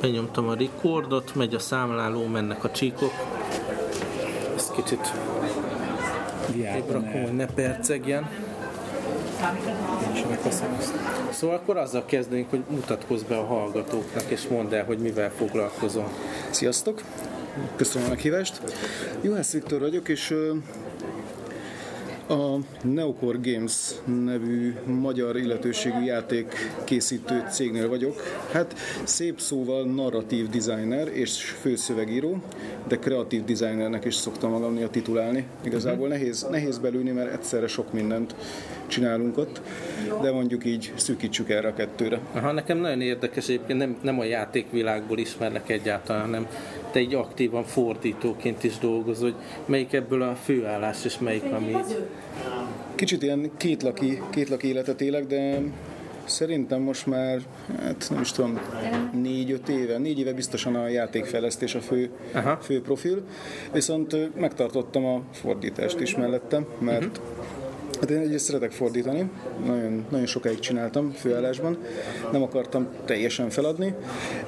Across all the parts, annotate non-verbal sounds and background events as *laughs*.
benyomtam a rekordot, megy a számláló, mennek a csíkok. Ezt kicsit rakom, hogy ne percegjen. Szóval akkor azzal kezdenénk, hogy mutatkozz be a hallgatóknak, és mondd el, hogy mivel foglalkozom. Sziasztok! Köszönöm a meghívást. Juhász Viktor vagyok, és a Neocore Games nevű magyar illetőségű játék készítő cégnél vagyok. Hát szép szóval narratív designer és főszövegíró, de kreatív designernek is szoktam magam néha titulálni. Igazából uh-huh. nehéz, nehéz belülni, mert egyszerre sok mindent csinálunk ott, de mondjuk így szűkítsük erre a kettőre. Aha, nekem nagyon érdekes, egyébként nem, nem a játékvilágból ismerlek egyáltalán, hanem te egy aktívan fordítóként is dolgozol, hogy melyik ebből a főállás, és melyik, ami... Kicsit ilyen kétlaki, kétlaki életet élek, de Szerintem most már, hát nem is tudom, négy-öt éve, négy éve biztosan a játékfejlesztés a fő, fő profil, viszont megtartottam a fordítást is mellettem, mert uh-huh Hát én egyrészt szeretek fordítani, nagyon, nagyon sokáig csináltam főállásban, nem akartam teljesen feladni,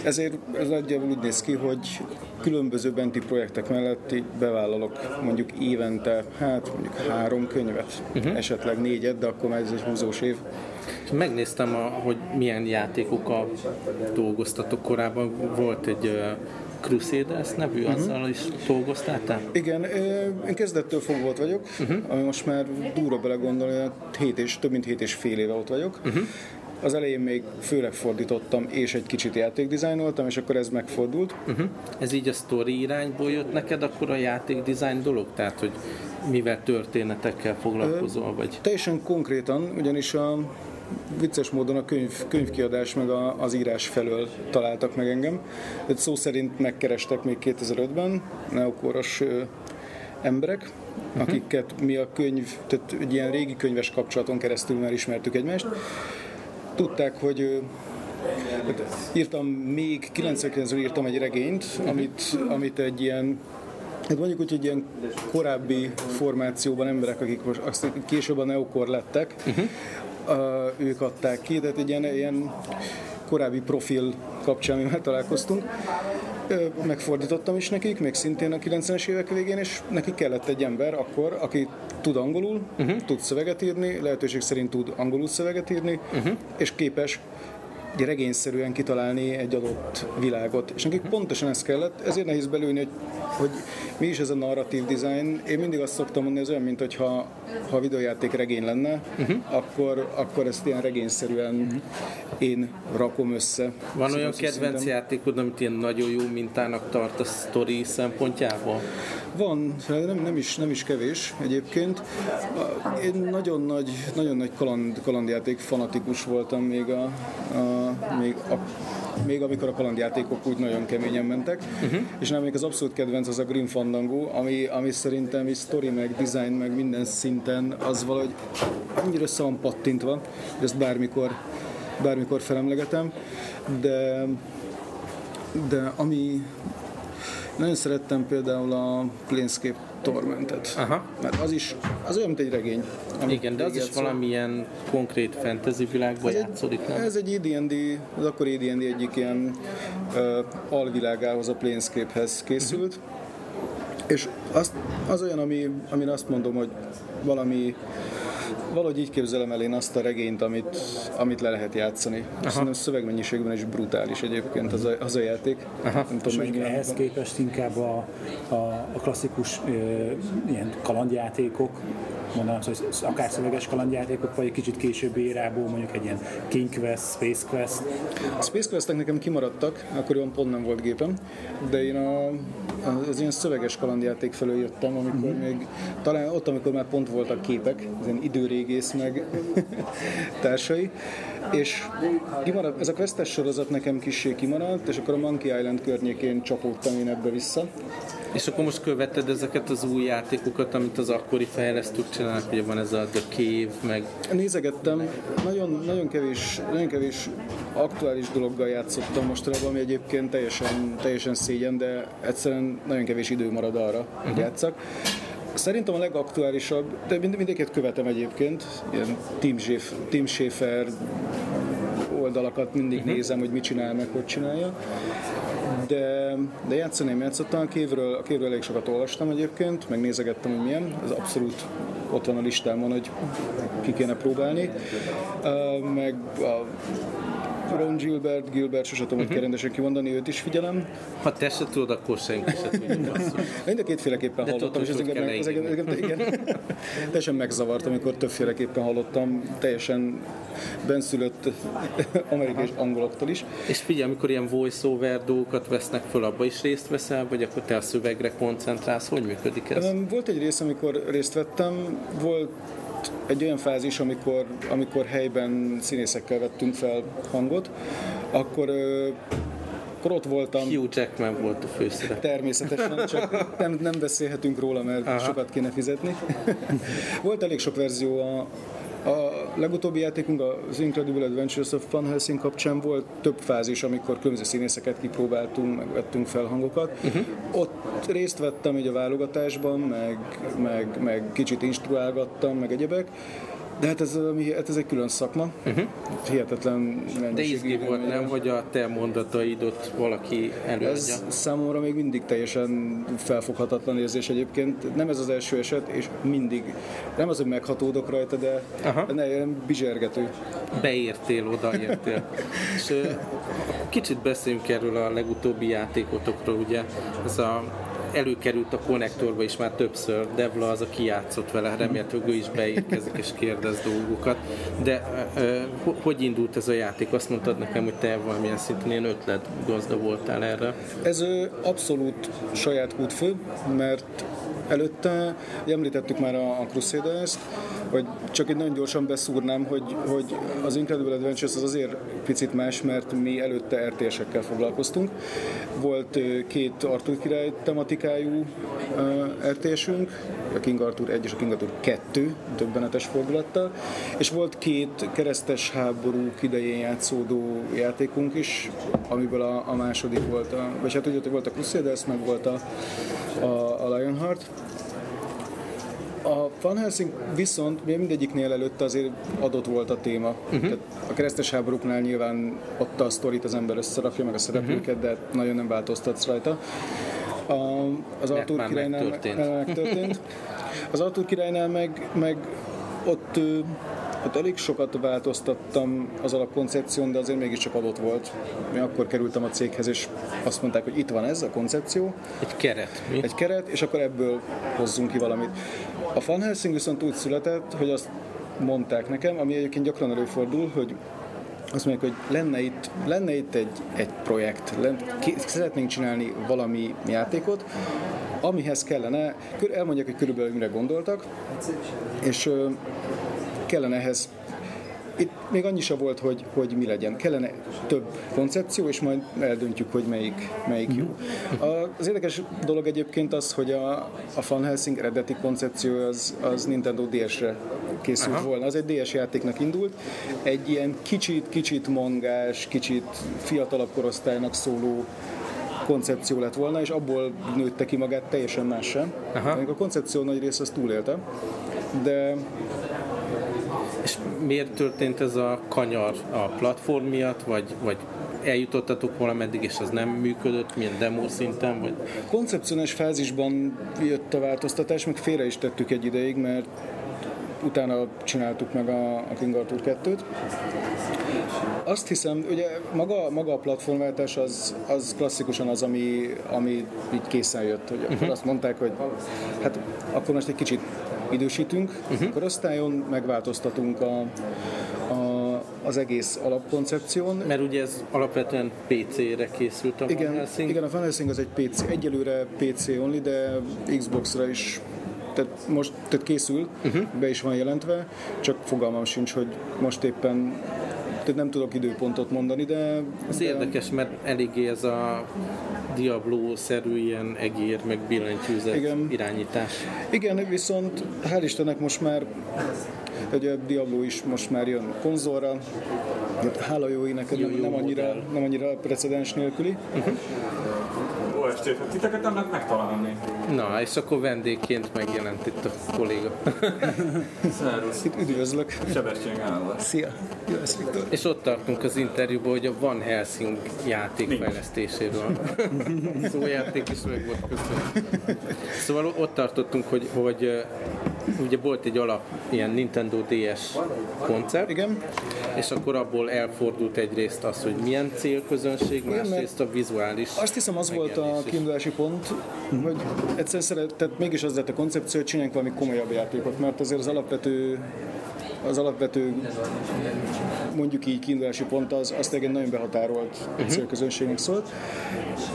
ezért ez nagyjából úgy néz ki, hogy különböző benti projektek mellett bevállalok mondjuk évente, hát mondjuk három könyvet, uh-huh. esetleg négyet, de akkor már ez egy húzós év. Megnéztem, a, hogy milyen játékokkal dolgoztatok korábban. Volt egy Crusaders nevű, uh-huh. azzal is dolgoztál te? Igen, én kezdettől fogva ott vagyok, uh-huh. most már durva belegondolni, 7 és, több mint 7 és fél éve ott vagyok. Uh-huh. Az elején még főleg fordítottam, és egy kicsit játékdizájnoltam, és akkor ez megfordult. Uh-huh. Ez így a story irányból jött neked akkor a játékdizájn dolog? Tehát, hogy mivel történetekkel foglalkozol? Vagy? Teljesen konkrétan, ugyanis a vicces módon a könyv, könyvkiadás meg a, az írás felől találtak meg engem. Tehát szó szerint megkerestek még 2005-ben neokoros emberek, uh-huh. akiket mi a könyv, tehát egy ilyen régi könyves kapcsolaton keresztül már ismertük egymást. Tudták, hogy írtam még 99-ben írtam egy regényt, amit, amit egy ilyen Hát mondjuk úgy, hogy ilyen korábbi formációban emberek, akik most azt később a neokor lettek, uh-huh ők adták ki, tehát egy ilyen, ilyen korábbi profil kapcsán mi találkoztunk. Megfordítottam is nekik, még szintén a 90-es évek végén, és neki kellett egy ember akkor, aki tud angolul, uh-huh. tud szöveget írni, lehetőség szerint tud angolul szöveget írni, uh-huh. és képes regényszerűen kitalálni egy adott világot. És nekik pontosan ez kellett, ezért nehéz belülni, hogy, hogy mi is ez a narratív design. Én mindig azt szoktam mondani, ez olyan, mint hogyha ha a videójáték regény lenne, uh-huh. akkor, akkor ezt ilyen regényszerűen uh-huh. én rakom össze. Van szóval olyan kedvenc szinten. játékod, amit ilyen nagyon jó mintának tart a sztori szempontjából? Van, nem, nem, is, nem is kevés egyébként. Én nagyon nagy, nagyon nagy kaland, kalandjáték fanatikus voltam még a, a még, a, még amikor a kalandjátékok úgy nagyon keményen mentek, uh-huh. és nem még az abszolút kedvenc az a Grim Fandango, ami, ami szerintem is story, meg design, meg minden szinten az valahogy annyira össze van pattintva, hogy ezt bármikor, bármikor felemlegetem, de de ami nagyon szerettem például a Planescape Tormentet. Aha. Mert az is, az olyan, mint egy regény. Igen, de az is valamilyen konkrét fantasy világban ez játszódik, nem? Ez egy AD&D, az akkor AD&D egyik ilyen uh, alvilágához, a Planescape-hez készült. Uh-huh. És az, az olyan, ami, amin azt mondom, hogy valami valahogy így képzelem el én azt a regényt, amit, amit le lehet játszani. Aha. Szerintem szövegmennyiségben is brutális egyébként az a, az a játék. Aha. Nem tudom, És ehhez van. képest inkább a, a, a klasszikus ö, ilyen kalandjátékok, mondanám, hogy akár szöveges kalandjátékok, vagy egy kicsit későbbi érából, mondjuk egy ilyen King Quest, Space Quest. A Space Questek nekem kimaradtak, akkoriban pont nem volt gépem, de én a, az ilyen szöveges kalandjáték felől jöttem, amikor uh-huh. még, talán ott, amikor már pont voltak képek, az ilyen időrégész meg *laughs* társai, és kimaradt, ez a questes sorozat nekem kissé kimaradt, és akkor a Monkey Island környékén csapódtam én ebbe vissza. És akkor most követted ezeket az új játékokat, amit az akkori fejlesztők csinálnak, ugye van ez a The Cave, meg... Nézegettem, nagyon, nagyon, kevés, nagyon kevés aktuális dologgal játszottam mostanában, ami egyébként teljesen, teljesen szégyen, de egyszerűen nagyon kevés idő marad arra, uh-huh. hogy mhm. játszak. Szerintem a legaktuálisabb, de mind, mindegyiket követem egyébként, ilyen Tim, Schafer, Tim Schafer oldalakat mindig uh-huh. nézem, hogy mit csinál, meg hogy csinálja. De, de játszani nem játszottam, a kévről, a kévről elég sokat olvastam egyébként, megnézegettem, hogy milyen, ez abszolút ott van a listámon, hogy ki kéne próbálni. Meg a Ron Gilbert, Gilbert sosem tudom, uh-huh. rendesen kimondani, őt is figyelem. Ha te se tudod, akkor senki se tudja. *laughs* Mind a kétféleképpen hallottam, és ez engem, ez engem, igen, *laughs* teljesen megzavart, amikor többféleképpen hallottam, teljesen benszülött *laughs* amerikai és angoloktól is. És figyelj, amikor ilyen voice-over dolgokat vesznek föl, abba is részt veszel, vagy akkor te a szövegre koncentrálsz? Hogy működik ez? Volt egy rész, amikor részt vettem, volt egy olyan fázis, amikor, amikor helyben színészekkel vettünk fel hangot, akkor akkor ott voltam. Hugh Jackman volt a főszerep. Természetesen, csak nem, nem beszélhetünk róla, mert Aha. sokat kéne fizetni. volt elég sok verzió a, a legutóbbi játékunk, az Incredible Adventures of Van Helsing kapcsán volt több fázis, amikor különböző színészeket kipróbáltunk, meg vettünk fel hangokat. Uh-huh. Ott részt vettem így a válogatásban, meg, meg, meg kicsit instruálgattam, meg egyebek. De hát ez, hát ez egy külön szakma. Uh-huh. Hihetetlen De izgi volt, nem, hogy a te mondataidot valaki előadja? Ez számomra még mindig teljesen felfoghatatlan érzés egyébként. Nem ez az első eset, és mindig. Nem az, hogy meghatódok rajta, de Aha. ne, bizsergető. Beértél, odaértél. *laughs* és kicsit beszéljünk erről a legutóbbi játékotokról, ugye ez a előkerült a konnektorba is már többször, Devla az, aki játszott vele, remélhetőleg ő is beérkezik és kérdez dolgokat. De hogy indult ez a játék? Azt mondtad nekem, hogy te valamilyen szinten ilyen ötlet gazda voltál erre. Ez abszolút saját kútfő, mert előtte, említettük már a, a Crusaders-t, hogy csak egy nagyon gyorsan beszúrnám, hogy, hogy az Incredible Adventures az azért picit más, mert mi előtte RTS-ekkel foglalkoztunk. Volt két Arthur király tematikájú RTS-ünk, a King Arthur 1 és a King Arthur 2 döbbenetes fordulattal, és volt két keresztes háború idején játszódó játékunk is, amiből a, a második volt, a, vagy hát ugye volt a Crusaders, meg volt a, a, a Lionheart, a Van Helsing viszont mindegyiknél előtte azért adott volt a téma. Uh-huh. Tehát a keresztes háborúknál nyilván ott a sztorit az ember összerakja, meg a szereplőket, uh-huh. de nagyon nem változtatsz rajta. A, az Artur királynál megtörtént. megtörtént. *laughs* Az Artur királynál meg, meg ott Hát elég sokat változtattam az alapkoncepción, de azért mégiscsak adott volt. Mi akkor kerültem a céghez, és azt mondták, hogy itt van ez a koncepció. Egy keret. Mi? Egy keret, és akkor ebből hozzunk ki valamit. A Van Helsing viszont úgy született, hogy azt mondták nekem, ami egyébként gyakran előfordul, hogy azt mondják, hogy lenne itt, lenne itt egy, egy projekt, lenne, szeretnénk csinálni valami játékot, amihez kellene, elmondják, hogy körülbelül mire gondoltak, és kellene ehhez itt még annyi sem volt, hogy, hogy mi legyen. Kellene több koncepció, és majd eldöntjük, hogy melyik, melyik jó. Az érdekes dolog egyébként az, hogy a, a Van Helsing eredeti koncepció az, az Nintendo DS-re készült Aha. volna. Az egy DS játéknak indult. Egy ilyen kicsit, kicsit mongás, kicsit fiatalabb korosztálynak szóló koncepció lett volna, és abból nőtte ki magát teljesen más sem. Aha. A koncepció nagy része azt túlélte, de és miért történt ez a kanyar a platform miatt, vagy, vagy eljutottatok valameddig, és az nem működött, milyen demo szinten? Vagy? Koncepcionális fázisban jött a változtatás, meg félre is tettük egy ideig, mert utána csináltuk meg a, a King Arthur 2-t. Azt hiszem, ugye maga, maga a platformváltás az, az klasszikusan az, ami, ami így készen jött. Hogy uh-huh. azt mondták, hogy hát akkor most egy kicsit idősítünk uh-huh. korosztályon, megváltoztatunk a, a, az egész alapkoncepción. Mert ugye ez alapvetően PC-re készült a igen, Van Helsing? Igen, a Van Helsing az egy PC, egyelőre PC only, de Xbox-ra is tehát most tehát készül, uh-huh. be is van jelentve, csak fogalmam sincs, hogy most éppen tehát nem tudok időpontot mondani, de... Ez de... érdekes, mert eléggé ez a Diablo-szerű ilyen egér, meg billentyűzet Igen. irányítás. Igen, viszont hál' Istennek most már hogy a Diablo is most már jön konzolra, hála jó jó, nem, nem, annyira, nem annyira precedens nélküli. Uh-huh jó estét! Hát titeket nem lehet megtalálni. Na, és akkor vendégként megjelent itt a kolléga. *laughs* Szervusz! Üdvözlök! Sebestyén Gábor. Szia! Jössz, Viktor. És ott tartunk az interjúban, hogy a Van Helsing *laughs* játék fejlesztéséről. Szójáték is meg volt köszönöm. Szóval ott tartottunk, hogy, hogy ugye volt egy alap ilyen Nintendo DS koncept, Igen, és akkor abból elfordult egyrészt az, hogy milyen célközönség, másrészt a vizuális Azt hiszem az volt a kiindulási pont, hogy egyszerűen szeretett, mégis az lett a koncepció, hogy csináljunk valami komolyabb játékot, mert azért az alapvető az alapvető mondjuk így kiindulási pont az, az egy nagyon behatárolt uh-huh. célközönségnek szólt.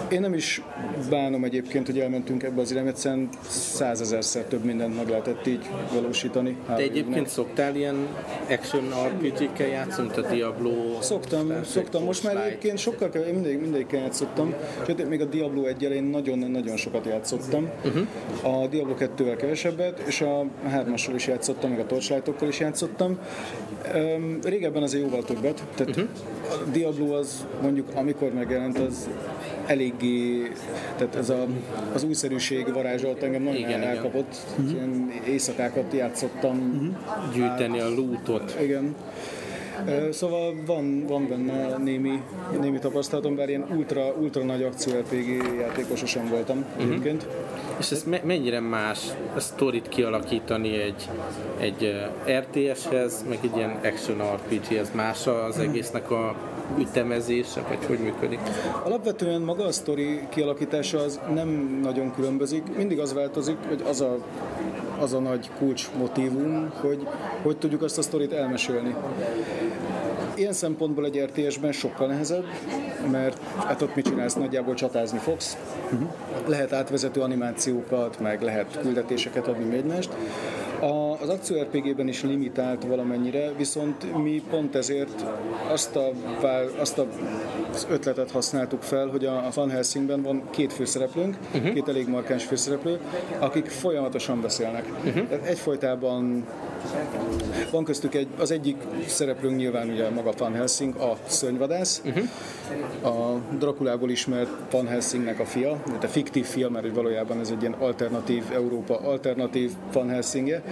Én nem is bánom egyébként, hogy elmentünk ebbe az irányba, egyszerűen százezerszer több mindent meg lehetett így valósítani. Te egyébként szoktál ilyen action RPG-kkel játszani, mint a Diablo? Szoktam, szoktam. Most már Torchlight? egyébként sokkal kevésbé, mindig, mindegyikkel játszottam. Sőt, még a Diablo 1 én nagyon-nagyon sokat játszottam. Uh-huh. A Diablo 2-vel kevesebbet, és a 3-assal is játszottam, meg a Torchlight-okkal is játszottam. Öm, régebben azért jóval többet. Tehát uh-huh. a Diablo az mondjuk, amikor megjelent, az eléggé, tehát ez a, az újszerűség varázsolt engem nagyon Igen, igen. elkapott. Uh-huh. Ilyen éjszakákat játszottam, uh-huh. Gyűjteni a lootot. igen. Szóval van, van benne némi, némi tapasztalatom, bár ilyen ultra, ultra nagy akció RPG játékos sosem voltam egyébként. És ez me- mennyire más a sztorit kialakítani egy, egy eh, RTS-hez, meg egy ilyen action RPG-hez? Más az egésznek a ütemezése, vagy hogy működik? Alapvetően maga a sztori kialakítása az nem nagyon különbözik, mindig az változik, hogy az a, az a nagy kulcs motívum, hogy hogy tudjuk azt a sztorit elmesélni. Ilyen szempontból egy RTS-ben sokkal nehezebb, mert hát ott mit csinálsz, nagyjából csatázni fogsz, lehet átvezető animációkat, meg lehet küldetéseket adni egymást. A, az akció RPG-ben is limitált valamennyire, viszont mi pont ezért azt, a, azt a, az ötletet használtuk fel, hogy a, a Van Helsingben van két főszereplőnk, uh-huh. két elég markáns főszereplő, akik folyamatosan beszélnek. Uh-huh. Egyfolytában van köztük egy, az egyik szereplőnk nyilván ugye maga Van Helsing, a szörnyvadász, uh-huh. a Drakulából ismert Van Helsingnek a fia, a fiktív fia, mert valójában ez egy ilyen alternatív Európa, alternatív Van Helsingje,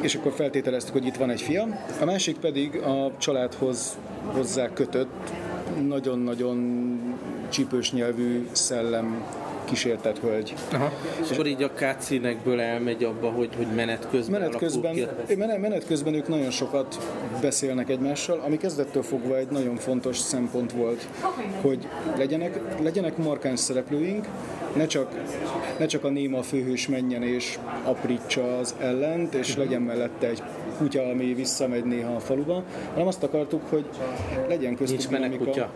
és akkor feltételeztük, hogy itt van egy fia. A másik pedig a családhoz hozzá kötött, nagyon-nagyon csípős nyelvű szellem kísértett hölgy. Aha. És akkor így a cutscene-ekből elmegy abba, hogy, hogy menet közben Menet közben, ki. menet, menet közben ők nagyon sokat beszélnek egymással, ami kezdettől fogva egy nagyon fontos szempont volt, hogy legyenek, legyenek markáns szereplőink, ne csak, ne csak a néma főhős menjen és aprítsa az ellent, és legyen mellette egy kutya, ami visszamegy néha a faluba, hanem azt akartuk, hogy legyen köztük Nincs menek kutya.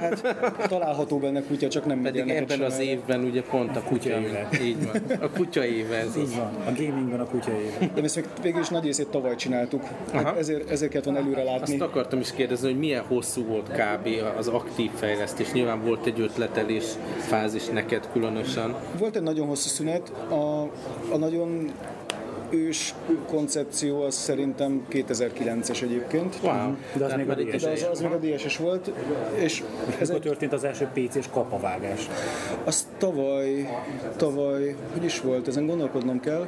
Hát található benne kutya, csak nem megy Pedig ebben az sem- évben ugye pont a kutya éve. Így van. A kutya éve ez. Így van, a gamingben a kutya éve. *laughs* De ezt még végül is nagy részét tavaly csináltuk. Hát Aha. ezért, ezért kellett volna előre látni. Azt akartam is kérdezni, hogy milyen hosszú volt kb. az aktív fejlesztés. Nyilván volt egy ötletelés fázis neked különösen. Volt egy nagyon hosszú szünet, a, a nagyon ős koncepció az szerintem 2009-es egyébként. Wow. De az Tehát még a már itt DS. De az, az még a DSS volt, és ez Mikor egy, történt az első PC-s kapavágás? az tavaly, tavaly, hogy is volt, ezen gondolkodnom kell,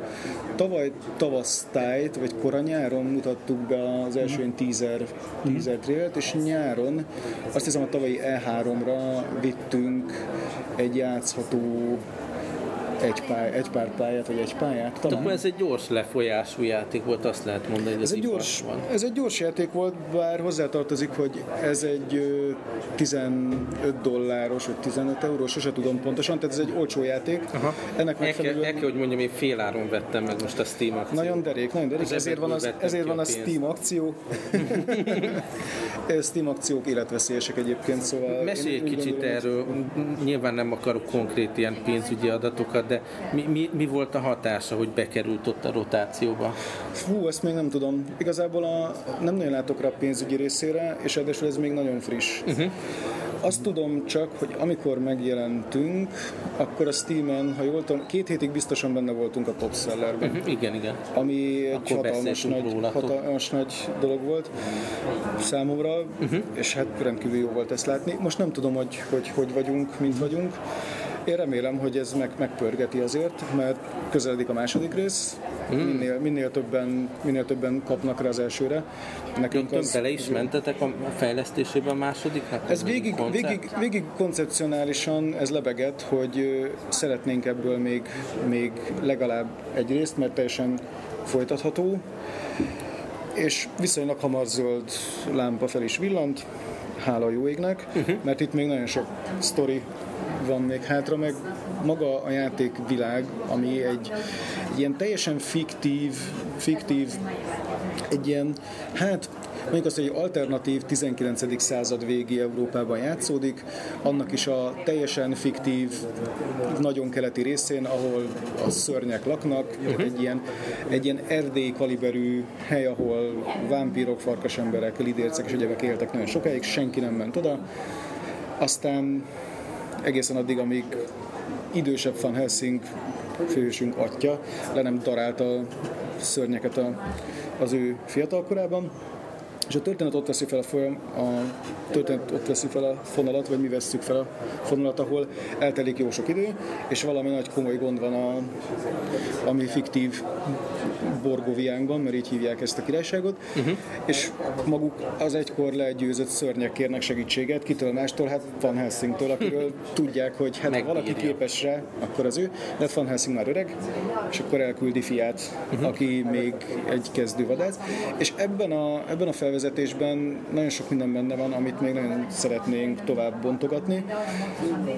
tavaly tavasztájt, vagy kora nyáron mutattuk be az első ilyen teaser, teaser trailert, és nyáron, azt hiszem a tavalyi E3-ra vittünk egy játszható egy, pály, egy pár pályát, vagy egy pályát. Talán. Akkor ez egy gyors lefolyású játék volt, azt lehet mondani, hogy Ez az egy, gyors, van. ez egy gyors játék volt, bár hozzátartozik, hogy ez egy ö, 15 dolláros, vagy 15 eurós, sose tudom pontosan, tehát ez egy olcsó játék. Aha. Ennek megfelelően el kell, hogy mondjam, én féláron vettem meg most a Steam akciót. nagyon derék, nagyon derék, Az ezért van, az, ezért van a a. Steam akció. *laughs* *laughs* Steam akciók életveszélyesek egyébként, szóval... Mesélj egy kicsit gondolom, erről, nyilván nem akarok konkrét ilyen pénzügyi adatokat, de mi, mi, mi volt a hatása, hogy bekerült ott a rotációba? Fú, ezt még nem tudom. Igazából a, nem nagyon látok rá a pénzügyi részére, és ráadásul ez még nagyon friss. Uh-huh. Azt tudom csak, hogy amikor megjelentünk, akkor a Steam-en, ha jól tudom, két hétig biztosan benne voltunk a top sellerben, uh-huh. Igen, igen. ami egy Akkor hatalmas beszéltünk nagy, rólatok. hatalmas nagy dolog volt számomra, uh-huh. és hát rendkívül jó volt ezt látni. Most nem tudom, hogy hogy, hogy vagyunk, mint vagyunk. Én remélem, hogy ez meg, megpörgeti azért, mert közeledik a második rész, mm. minél, minél, többen, minél többen kapnak rá az elsőre. Nekünk az, bele is mentetek a fejlesztésében a másodiknak? Ez végig, végig, végig koncepcionálisan ez lebegett, hogy szeretnénk ebből még, még legalább egy részt, mert teljesen folytatható, és viszonylag hamar zöld lámpa fel is villant, hála jó égnek, uh-huh. mert itt még nagyon sok sztori van még hátra, meg maga a játékvilág, ami egy, ilyen teljesen fiktív, fiktív, egy ilyen, hát mondjuk azt, hogy egy alternatív 19. század végi Európában játszódik, annak is a teljesen fiktív, nagyon keleti részén, ahol a szörnyek laknak, uh-huh. egy ilyen, egy ilyen erdélyi kaliberű hely, ahol vámpírok, farkasemberek, lidércek és egyebek éltek nagyon sokáig, senki nem ment oda. Aztán egészen addig, amíg idősebb Van Helsing főhősünk atya le nem darálta a szörnyeket a, az ő fiatalkorában. És a történet ott veszi fel a, folyam, a történet ott veszi fel a fonalat, vagy mi vesszük fel a fonalat, ahol eltelik jó sok idő, és valami nagy komoly gond van a, ami fiktív Borgoviánkban, mert így hívják ezt a királyságot, uh-huh. és maguk az egykor legyőzött szörnyek kérnek segítséget, kitől mástól, hát Van Helsingtől, akiről *laughs* tudják, hogy hát ha valaki képes rá, akkor az ő, de hát Van Helsing már öreg, és akkor elküldi fiát, uh-huh. aki még egy kezdővadász, és ebben a, ebben a felvezetésben nagyon sok minden benne van, amit még nagyon szeretnénk tovább bontogatni,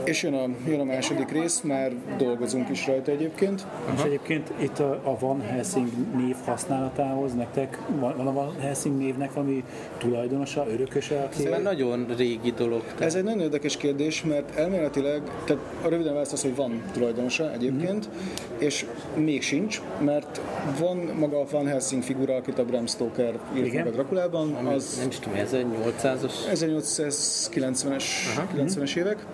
és jön a, jön a második rész, már dolgozunk is rajta egyébként. Uh-huh. És egyébként itt a, a Van Helsing név használatához nektek van, van a Van Helsing névnek valami tulajdonosa, örököse? Aki... Ez nagyon régi dolog. Tehát. Ez egy nagyon érdekes kérdés, mert elméletileg, tehát a röviden választ az, hogy van tulajdonosa egyébként, mm-hmm. és még sincs, mert van maga a Van Helsing figura, akit a Bram Stoker írt meg a Drakulában. Az, nem is tudom, 1800-as? 1890-es 90-es évek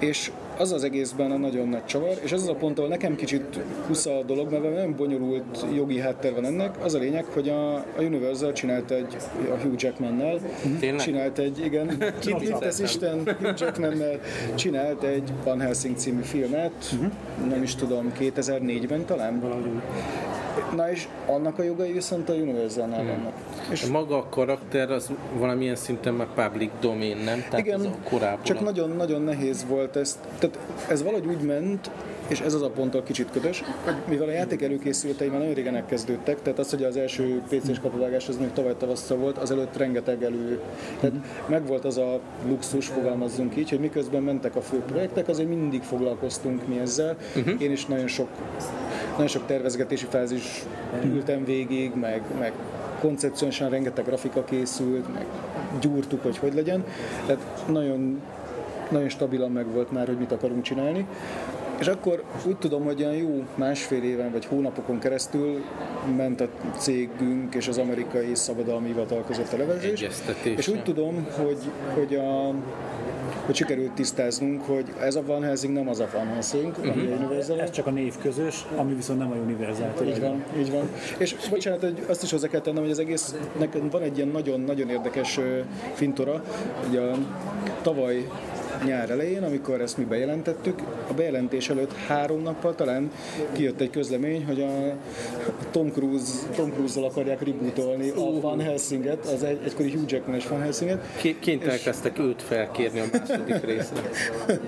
és az az egészben a nagyon nagy csavar, és ez az a pont, ahol nekem kicsit husza a dolog, mert nagyon bonyolult jogi háttér van ennek. Az a lényeg, hogy a, a Universal csinált egy, a Hugh Jackmannel, Tényleg? csinált egy, igen, *laughs* mit, tesz Isten, Hugh Jackmannel csinált egy Van Helsing című filmet, uh-huh. nem is tudom, 2004-ben talán. Valahogy. Na és annak a jogai viszont a Universalnál hmm. vannak. És maga a karakter az valamilyen szinten már public domain, nem? Tehát igen, korábban csak nagyon-nagyon nehéz volt ez. Tehát ez valahogy úgy ment, és ez az a pont, a kicsit ködös, mivel a játék előkészültei már nagyon régen elkezdődtek, tehát az, hogy az első PC-s kapuvágás az még tavaly tavasszal volt, az előtt rengeteg elő. Tehát megvolt az a luxus, fogalmazzunk így, hogy miközben mentek a fő projektek, azért mindig foglalkoztunk mi ezzel. Uh-huh. Én is nagyon sok, nagyon sok tervezgetési fázis ültem végig, meg, meg koncepciósan rengeteg grafika készült, meg gyúrtuk, hogy hogy legyen. Tehát nagyon nagyon stabilan megvolt már, hogy mit akarunk csinálni. És akkor úgy tudom, hogy olyan jó másfél éven vagy hónapokon keresztül ment a cégünk és az amerikai szabadalmi hivatal között a levezés. És úgy tudom, hogy, hogy a hogy sikerült tisztáznunk, hogy ez a Van Helsing nem az a Van Helsing, uh-huh. ami a mhm. Universal. Ez csak a név közös, ami viszont nem a Universal. Így van, így van. És bocsánat, hogy azt is hozzá kell tennem, hogy az egész, nekem van egy ilyen nagyon-nagyon érdekes fintora, hogy a tavaly nyár elején, amikor ezt mi bejelentettük, a bejelentés előtt három nappal talán kijött egy közlemény, hogy a Tom Cruise, Tom Cruise-zal akarják rebootolni a Van Helsinget, az egy, egykori Hugh Jackman-es Van Helsinget. Kint elkezdtek őt felkérni a második részre.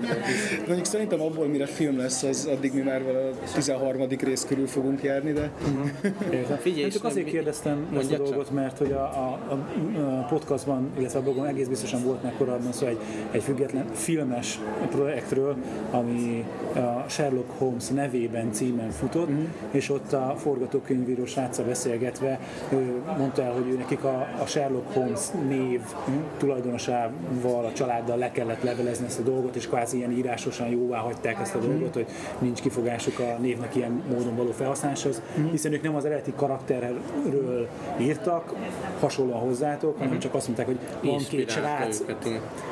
*laughs* Mondjuk szerintem abból, mire film lesz, az addig mi már a 13. rész körül fogunk járni, de... Uh-huh. Figyelj, csak azért kérdeztem ezt a dolgot, mert hogy a, a, a podcastban, illetve a blogon egész biztosan volt meg korábban szó egy, egy független filmes projektről, ami a Sherlock Holmes nevében címen futott, mm. és ott a forgatókönyvíró srácsa beszélgetve ő mondta el, hogy ő nekik a, a Sherlock Holmes név mm. tulajdonosával, a családdal le kellett levelezni ezt a dolgot, és kvázi ilyen írásosan jóvá hagyták ezt a mhm. dolgot, hogy nincs kifogásuk a névnek ilyen módon való felhasználáshoz, mm. hiszen ők nem az eredeti karakterről írtak, hasonlóan hozzátok, hanem mhm. csak azt mondták, hogy van két srác,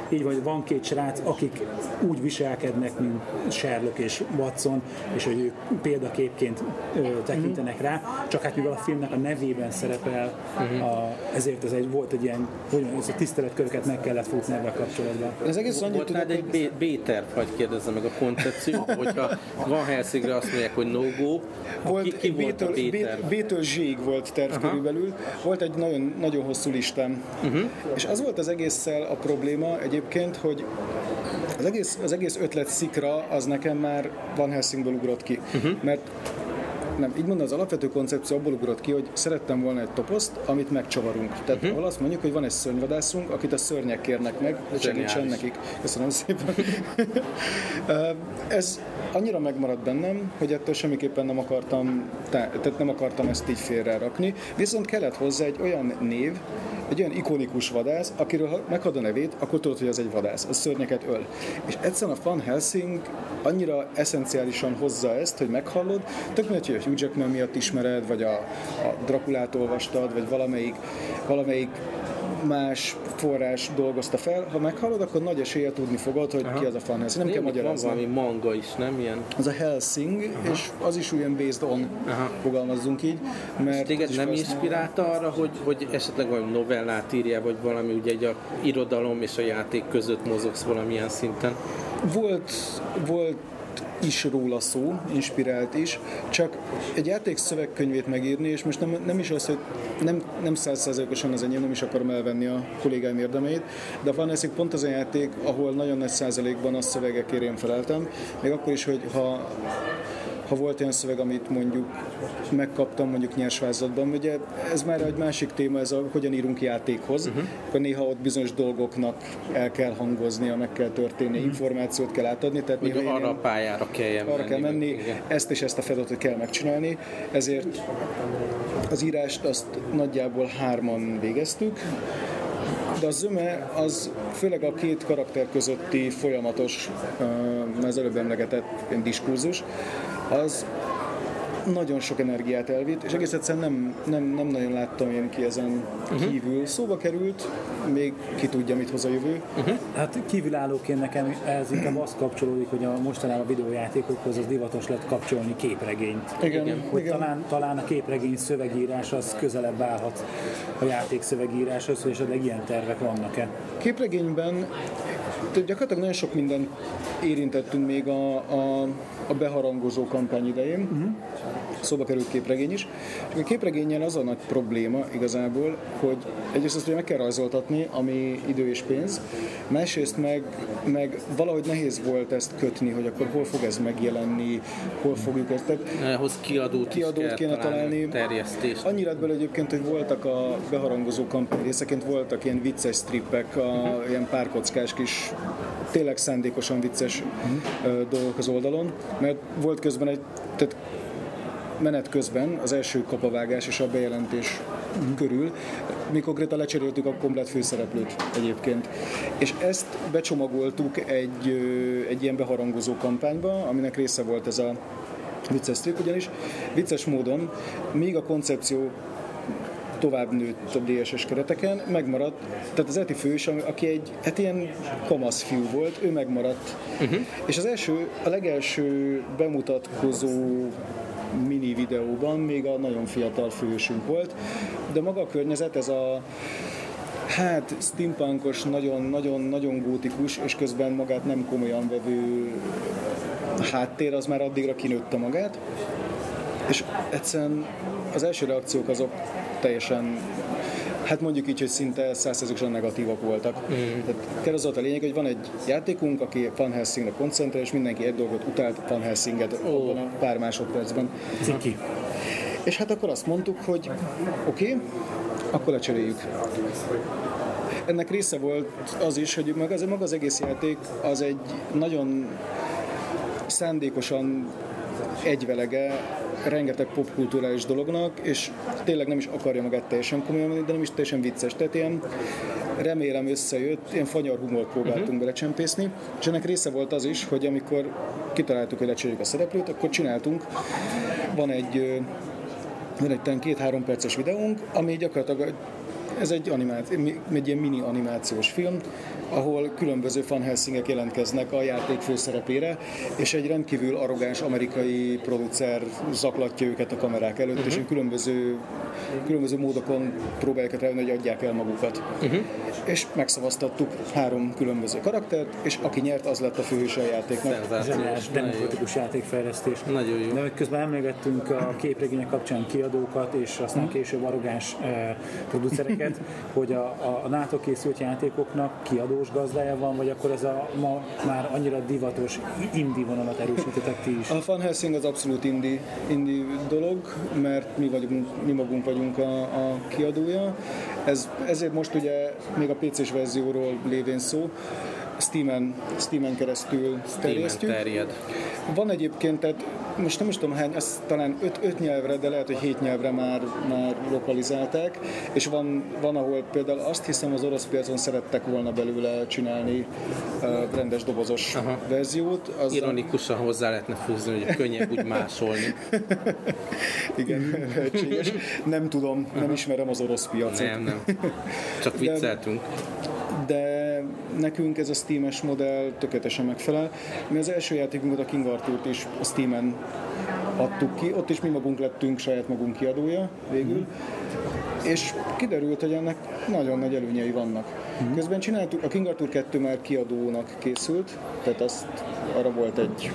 így van, van két srác, srác, akik úgy viselkednek, mint Sherlock és Watson, és hogy ők példaképként ö, tekintenek rá, csak hát mivel a filmnek a nevében szerepel, a, ezért ez egy, volt egy ilyen, hogy mondjam, ez a tiszteletköröket meg kellett futni ebben kapcsolatban. Ez egész annyit Volt tudok, egy B- B-terv, vagy kérdezzem meg a koncepció, *laughs* hogyha Van Helsingre azt mondják, hogy no-go, volt, ki, ki volt a B-től, B-terv? B-től Z-ig volt terv Aha. körülbelül. Volt egy nagyon, nagyon hosszú listám. Uh-huh. És az volt az egésszel a probléma egyébként, hogy az egész, az egész ötlet szikra az nekem már Van Helsingből ugrott ki. Uh-huh. Mert nem, így mondom, az alapvető koncepció abból ugrott ki, hogy szerettem volna egy toposzt, amit megcsavarunk. Tehát uh-huh. ahol azt mondjuk, hogy van egy szörnyvadászunk, akit a szörnyek kérnek meg, segítsen nekik. Köszönöm szépen. *laughs* Ez annyira megmaradt bennem, hogy ettől semmiképpen nem akartam, tehát nem akartam ezt így félre rakni. Viszont kellett hozzá egy olyan név, egy olyan ikonikus vadász, akiről ha meghad a nevét, akkor tudod, hogy az egy vadász, az szörnyeket öl. És egyszerűen a Van Helsing annyira eszenciálisan hozza ezt, hogy meghallod, tök mindegy, hogy Hugh Jackman miatt ismered, vagy a, a Drakulát olvastad, vagy valamelyik, valamelyik más forrás dolgozta fel. Ha meghallod, akkor nagy eséllyel tudni fogod, hogy ki az a Van Helsing. Nem kell Van magyarázni. valami manga is, nem ilyen? Az a Helsing, és az is olyan based on, Aha. fogalmazzunk így. Mert Téged az is nem inspirálta arra, hogy, hogy esetleg valami novellát írjál, vagy valami ugye egy a irodalom és a játék között mozogsz valamilyen szinten? Volt, volt is róla szó, inspirált is, csak egy játék szövegkönyvét megírni, és most nem, nem is az, hogy nem, nem százszerzalékosan az enyém, nem is akarom elvenni a kollégáim érdemeit, de Van Helsing pont az a játék, ahol nagyon nagy százalékban a szövegekért én feleltem, még akkor is, hogy ha ha volt olyan szöveg, amit mondjuk megkaptam mondjuk nyersvázatban, ugye ez már egy másik téma, ez a hogyan írunk játékhoz, uh-huh. akkor néha ott bizonyos dolgoknak el kell hangoznia, meg kell történni, uh-huh. információt kell átadni, tehát néha arra a ilyen- pályára kelljen arra kell menni, Igen. ezt és ezt a feladatot kell megcsinálni, ezért az írást azt nagyjából hárman végeztük, de a zöme az főleg a két karakter közötti folyamatos, az előbb emlegetett diskurzus, az nagyon sok energiát elvitt, és egész egyszerűen nem, nem, nem nagyon láttam én ki ezen kívül. Szóba került, még ki tudja, mit hoz a jövő. Hát kívülállóként nekem ez inkább az kapcsolódik, hogy a mostanában a videójátékokhoz az divatos lett kapcsolni képregényt. Igen, Igen. Hogy igen. talán, talán a képregény szövegírás az közelebb állhat a játék szövegíráshoz, hogy esetleg ilyen tervek vannak-e. Képregényben tehát gyakorlatilag nagyon sok mindent érintettünk még a, a, a beharangozó kampány idején. Uh-huh. Szóba került képregény is. Csak a képregényen az a nagy probléma igazából, hogy egyrészt azt ugye meg kell rajzoltatni, ami idő és pénz, másrészt meg, meg valahogy nehéz volt ezt kötni, hogy akkor hol fog ez megjelenni, hol fogjuk ezt. Tehát Ehhoz kiadót, Kiadót kéne találni. Terjesztést. Annyira lett belőle egyébként, hogy voltak a beharangozó kampány részeként, voltak ilyen vicces strippek, a, ilyen párkockás kis, tényleg szándékosan vicces ö, dolgok az oldalon, mert volt közben egy, tehát menet közben az első kapavágás és a bejelentés körül, mi konkrétan lecseréltük a komplet főszereplőt egyébként. És ezt becsomagoltuk egy, egy ilyen beharangozó kampányba, aminek része volt ez a vicces strip, ugyanis vicces módon, míg a koncepció tovább nőtt a DSS kereteken, megmaradt, tehát az Eti ami- aki egy hát ilyen kamasz fiú volt, ő megmaradt. Uh-huh. És az első, a legelső bemutatkozó mini videóban még a nagyon fiatal fősünk volt, de maga a környezet, ez a Hát steampunkos, nagyon-nagyon-nagyon gótikus, és közben magát nem komolyan vevő háttér, az már addigra kinőtte magát. És egyszerűen az első reakciók azok teljesen Hát mondjuk így, hogy szinte százszerzősen negatívak voltak. Mm. Tehát kell az volt a lényeg, hogy van egy játékunk, aki Van Helsingre koncentrál, és mindenki egy dolgot utált Van Helsinget oh. abban a pár másodpercben. Ciki. És hát akkor azt mondtuk, hogy oké, okay, akkor lecseréljük. Ennek része volt az is, hogy maga az, maga az egész játék az egy nagyon szándékosan egyvelege rengeteg popkulturális dolognak, és tényleg nem is akarja magát teljesen komolyan venni, de nem is teljesen vicces. Tehát ilyen remélem összejött, ilyen fanyar humort próbáltunk uh-huh. belecsempészni, és ennek része volt az is, hogy amikor kitaláltuk, hogy lecseréljük a szereplőt, akkor csináltunk, van egy van egy két-három perces videónk, ami gyakorlatilag ez egy, animáci- egy ilyen mini animációs film, ahol különböző Van Helsingek jelentkeznek a játék főszerepére, és egy rendkívül arrogáns amerikai producer zaklatja őket a kamerák előtt, uh-huh. és ő különböző, különböző módokon próbálják elvenni, hogy adják el magukat. Uh-huh. És megszavaztattuk három különböző karaktert, és aki nyert, az lett a főhőse a játéknak. Jó. demokratikus játékfejlesztés. Nagyon jó. De közben emlegettünk a képregények kapcsán kiadókat, és aztán később arrogáns eh, producereket, hogy a, a, a NATO készült játékoknak kiadós gazdája van, vagy akkor ez a ma már annyira divatos indie vonalat erősítetek ti is. A Van Helsing az abszolút indie, indie dolog, mert mi, vagyunk, mi magunk vagyunk a, a kiadója. Ez, ezért most ugye még a PC-s verzióról lévén szó, Steam-en, Steam-en keresztül Steam-en terjesztjük. terjed. Van egyébként, tehát most nem is tudom hány, ez talán öt, öt nyelvre, de lehet, hogy hét nyelvre már, már lokalizálták, és van, van, ahol például azt hiszem az orosz piacon szerettek volna belőle csinálni uh, rendes dobozos Aha. verziót. Az Ironikusan hozzá lehetne fűzni, hogy könnyebb úgy másolni. *laughs* Igen, lehetséges. Nem tudom, nem ismerem az orosz piacot. Nem, nem. *laughs* Csak vicceltünk. de nekünk ez a Steam-es modell tökéletesen megfelel. Mi az első játékunkat, a King Arthur-t is a Steam-en adtuk ki, ott is mi magunk lettünk saját magunk kiadója végül, és kiderült, hogy ennek nagyon nagy előnyei vannak. Közben csináltuk, a King Arthur 2 már kiadónak készült, tehát azt, arra volt egy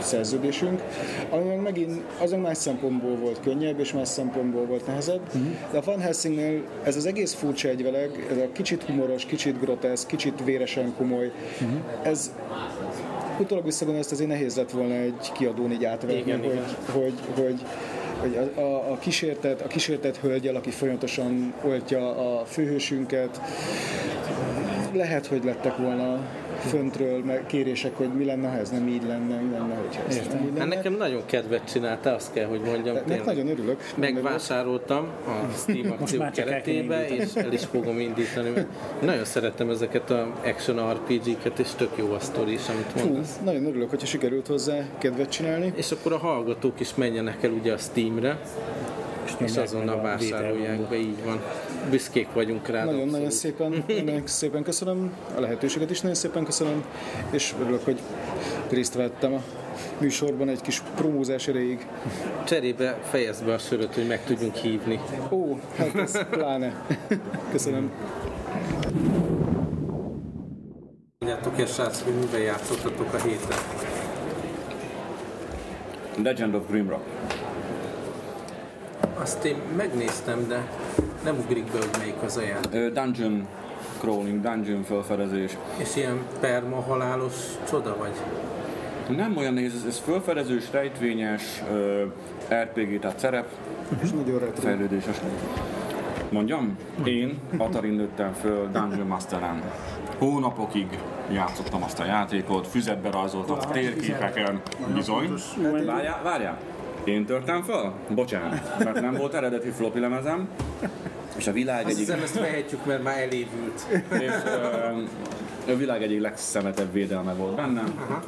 szerződésünk, ami meg megint azon más szempontból volt könnyebb, és más szempontból volt nehezebb. De a Van Helsingnél ez az egész furcsa egyveleg, ez a kicsit humoros, kicsit groteszk, kicsit véresen komoly, ez utólag visszagondolva, ezt azért nehéz lett volna egy kiadón így átvenni, Igen, hogy, igen. hogy, hogy, hogy a, a, a, kísértet, a kísértet hölgyel, aki folyamatosan oltja a főhősünket, lehet, hogy lettek volna föntről meg kérések, hogy mi lenne, ha ez nem így lenne, mi lenne, hogyha ez nem így Hát lenne. nekem nagyon kedvet csinálta, azt kell, hogy mondjam. Tényleg. nagyon örülök. Megvásároltam a Steam akció keretébe, és el is fogom indítani. Mert nagyon szeretem ezeket a action RPG-ket, és tök jó a sztori is, amit Fú, mondasz. nagyon örülök, hogyha sikerült hozzá kedvet csinálni. És akkor a hallgatók is menjenek el ugye a Steamre, és nyomják azonnal vásárolják be, így van. Büszkék vagyunk rá. Nagyon-nagyon szépen, *laughs* nagyon szépen köszönöm, a lehetőséget is nagyon szépen köszönöm, és örülök, hogy részt vettem a műsorban egy kis promózás erejéig. Cserébe fejezd be a söröt, hogy meg tudjunk hívni. Ó, hát ez pláne. Köszönöm. Mondjátok el, srácok, hogy mivel játszottatok a héten. Legend of Grimrock. Azt én megnéztem, de nem ugrik be, hogy melyik az a játék. Ö, Dungeon crawling, dungeon felfedezés. És ilyen perma-halálos csoda vagy? Nem olyan nehéz, ez, ez felfedezős, rejtvényes, ö, RPG, tehát szerep, És nagyon retro. fejlődéses. Mondjam? Én Atarin nőttem föl Dungeon Masteren. Hónapokig játszottam azt a játékot, füzetbe rajzoltam a térképeken. Bizony. Várjál, várjál. Én törtem föl? Bocsánat, mert nem volt eredeti floppy lemezem, és a világ Azt egyik hiszem, ezt vehetjük, mert már elévült. és ö, a világ egyik legszemetebb védelme volt bennem.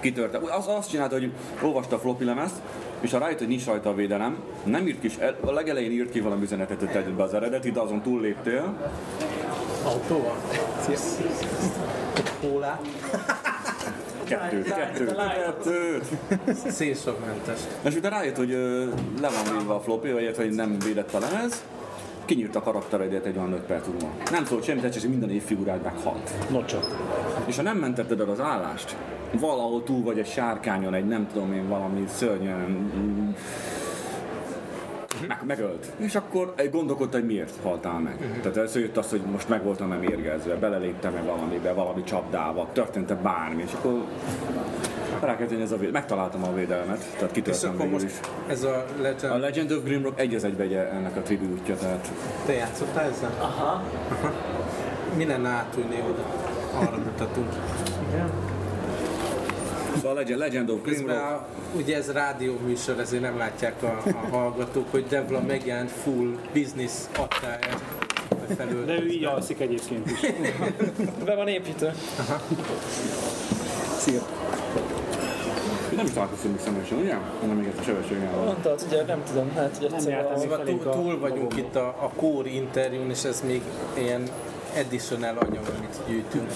Kitörte. Az, azt csinálta, hogy olvasta a floppy lemezt, és ha rájött, hogy nincs rajta a védelem, nem írt ki, a legelején írt ki valami üzenetet, hogy tegyed be az eredeti, de azon túlléptél, Autóval? Kólát? kettőt, kettőt, kettőt. Szélsavmentes. És utána rájött, hogy le van védve a floppy, vagy ilyet, hogy nem védett a lemez, kinyírt a karakteredet egy olyan 5 perc múlva. Nem szólt semmit, egyszerűen minden évfigurád meghalt. No csak. És ha nem mentetted el az állást, valahol túl vagy egy sárkányon, egy nem tudom én valami szörnyen mm, meg, megölt. És akkor egy gondolkodta, hogy miért haltál meg. Tehát először jött az, hogy most meg voltam-e mérgezve, beleléptem-e valamibe, valami csapdába, történt-e bármi, és akkor rákezdeni ez a véd... megtaláltam a védelmet, tehát És kitörtem akkor végül most is. ez a A Legend, Legend of Grimrock egy az egy ennek a tribútja, tehát te játszottál ezzel? Aha. Mi lenne átülni oda? Arra mutatunk. a Legend, Legend of Grimrock a, ugye ez rádió műsor, ezért nem látják a, a hallgatók, hogy Devla megjelent full business adtáját felül. De ő így alszik egyébként is. *laughs* Be van építve. Szia. Nem is találkoztunk személyesen, ugye? Nem még ezt a sebességgel. Mondtad, ugye nem tudom, hát hogy egyszer jártam a... Szóval túl, a túl vagyunk vagomba. itt a, a core interjún, és ez még ilyen additional anyag, amit gyűjtünk.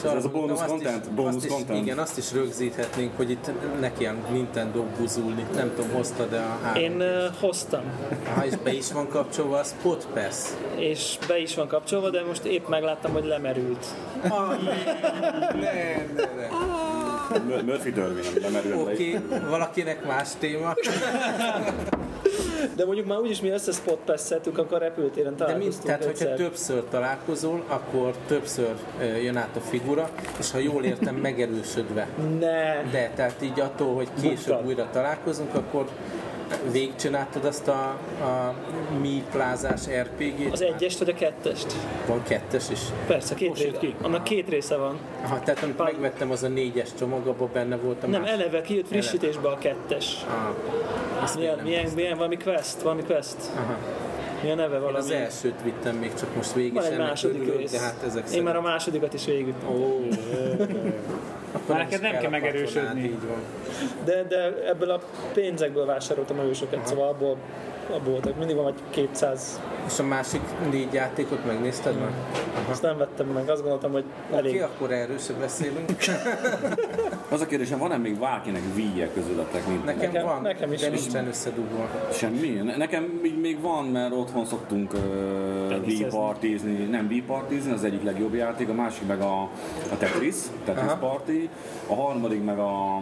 Szóval Ez a azt content? Is, Bonus azt is, content? Igen, azt is rögzíthetnénk, hogy itt ne kell Nintendo buzulni. Nem tudom, hoztad-e a három? Én uh, hoztam, Ha és be is van kapcsolva a Spot Pass. és be is van kapcsolva, de most épp megláttam, hogy lemerült. Ah, ne, ne, ne. Mur- Murphy ami lemerült le. Oké, okay, valakinek más téma. De mondjuk már úgyis mi össze spot passzeltünk, akkor a repültéren De mind, találkoztunk tehát, hogyha többször találkozol, akkor többször jön át a figura, és ha jól értem, megerősödve. Ne, De, tehát így attól, hogy később Buktad. újra találkozunk, akkor végigcsináltad azt a, a mi plázás RPG-t? az egyest vagy a kettest? Van kettes is. Persze, két része. ki? Annak két része van. Aha, tehát amit megvettem, az a négyes csomag, abban benne volt a Nem, más. eleve kijött frissítésbe a kettes. Ah, azt Milyen, milyen, milyen, valami quest, valami quest. Aha. Mi a neve Én az valami? elsőt vittem még csak most végig, egy ennek második örülök, rész. de hát ezek Én már a szerint- másodikat is végigvittem. Ó, akkor Már neked nem kell a megerősödni. Így van. De, de ebből a pénzekből vásároltam sokat, szóval abból, abból voltak. Mindig van vagy 200. És a másik négy játékot megnézted már? Azt nem vettem meg, azt gondoltam, hogy Oké, elég. akkor erről se beszélünk. *laughs* Az a kérdésem, van-e még bárkinek víje közületek? Mint Nekem, Nekem- van, nekem is de nincsen összedugva. Semmi? Ne- Nekem így még van, mert otthon szoktunk uh. V-partizni, nem V-partizni, az egyik legjobb játék, a másik meg a, a Tetris, Tetris Aha. Party, a harmadik meg a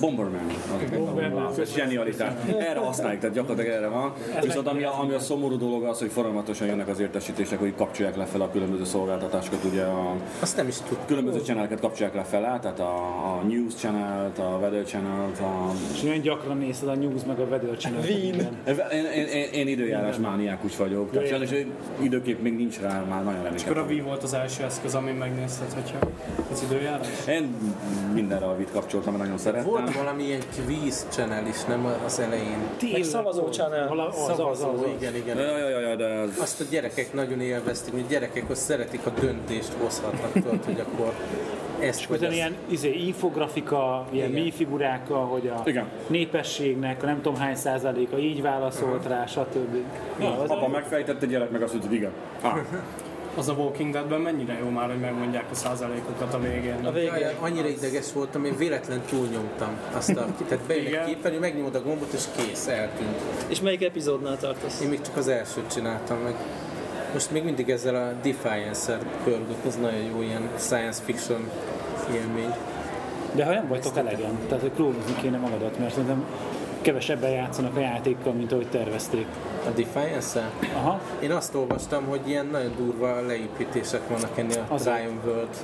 Bomberman, az ez zsenialitás. Erre használjuk, tehát gyakorlatilag erre van. Viszont ami a, ami a szomorú dolog az, hogy folyamatosan jönnek az értesítések, hogy kapcsolják le fel a különböző szolgáltatásokat, ugye a Azt nem is tudtam. különböző channeleket kapcsolják le fel, tehát a, a News channel a Weather channel a És olyan gyakran nézed a news meg a weather channel én, én, én, én időjárás mániákus vagyok, tehát sajnos időkép még nincs rá, már nagyon Akkor a reménykedem. Wii volt az első eszköz, amin megnézted, hogyha az időjárás? Én mindenre a vit kapcsoltam, mert nagyon szerettem. Volt valami ilyen quiz channel is, nem az elején? Meg szavazó channel. Vala- az, az, az, Szavazó, az. igen, igen. Ja, ja, ja, ja, de ez... Azt a gyerekek nagyon élvezték, hogy gyerekek azt szeretik, ha döntést hozhatnak, tudod, hogy akkor ezt vagy Utána ilyen izé, infografika, ilyen mi figurákkal, hogy a Igen. népességnek a nem tudom hány százaléka így válaszolt rá, stb. Ja, az Apa megfejtette, gyerek meg azt hogy igen. Ah, Az a Walking Deadben mennyire jó már, hogy megmondják a százalékokat a végén? A Jaj, végén. annyira ideges voltam, én véletlen túlnyomtam azt a... *laughs* Tehát bejön egy képernyő, megnyomod a gombot, és kész, eltűnt. És melyik epizódnál tartasz? Én még csak az elsőt csináltam meg. Most még mindig ezzel a Defiance-el pörgök, az nagyon jó ilyen science fiction élmény. De ha nem vagytok elegen, tehát hogy klónozni kéne magadat, mert szerintem kevesebben játszanak a játékkal, mint ahogy tervezték. A Defiance-el? Aha, Én azt olvastam, hogy ilyen nagyon durva leépítések vannak ennél a. Ryan World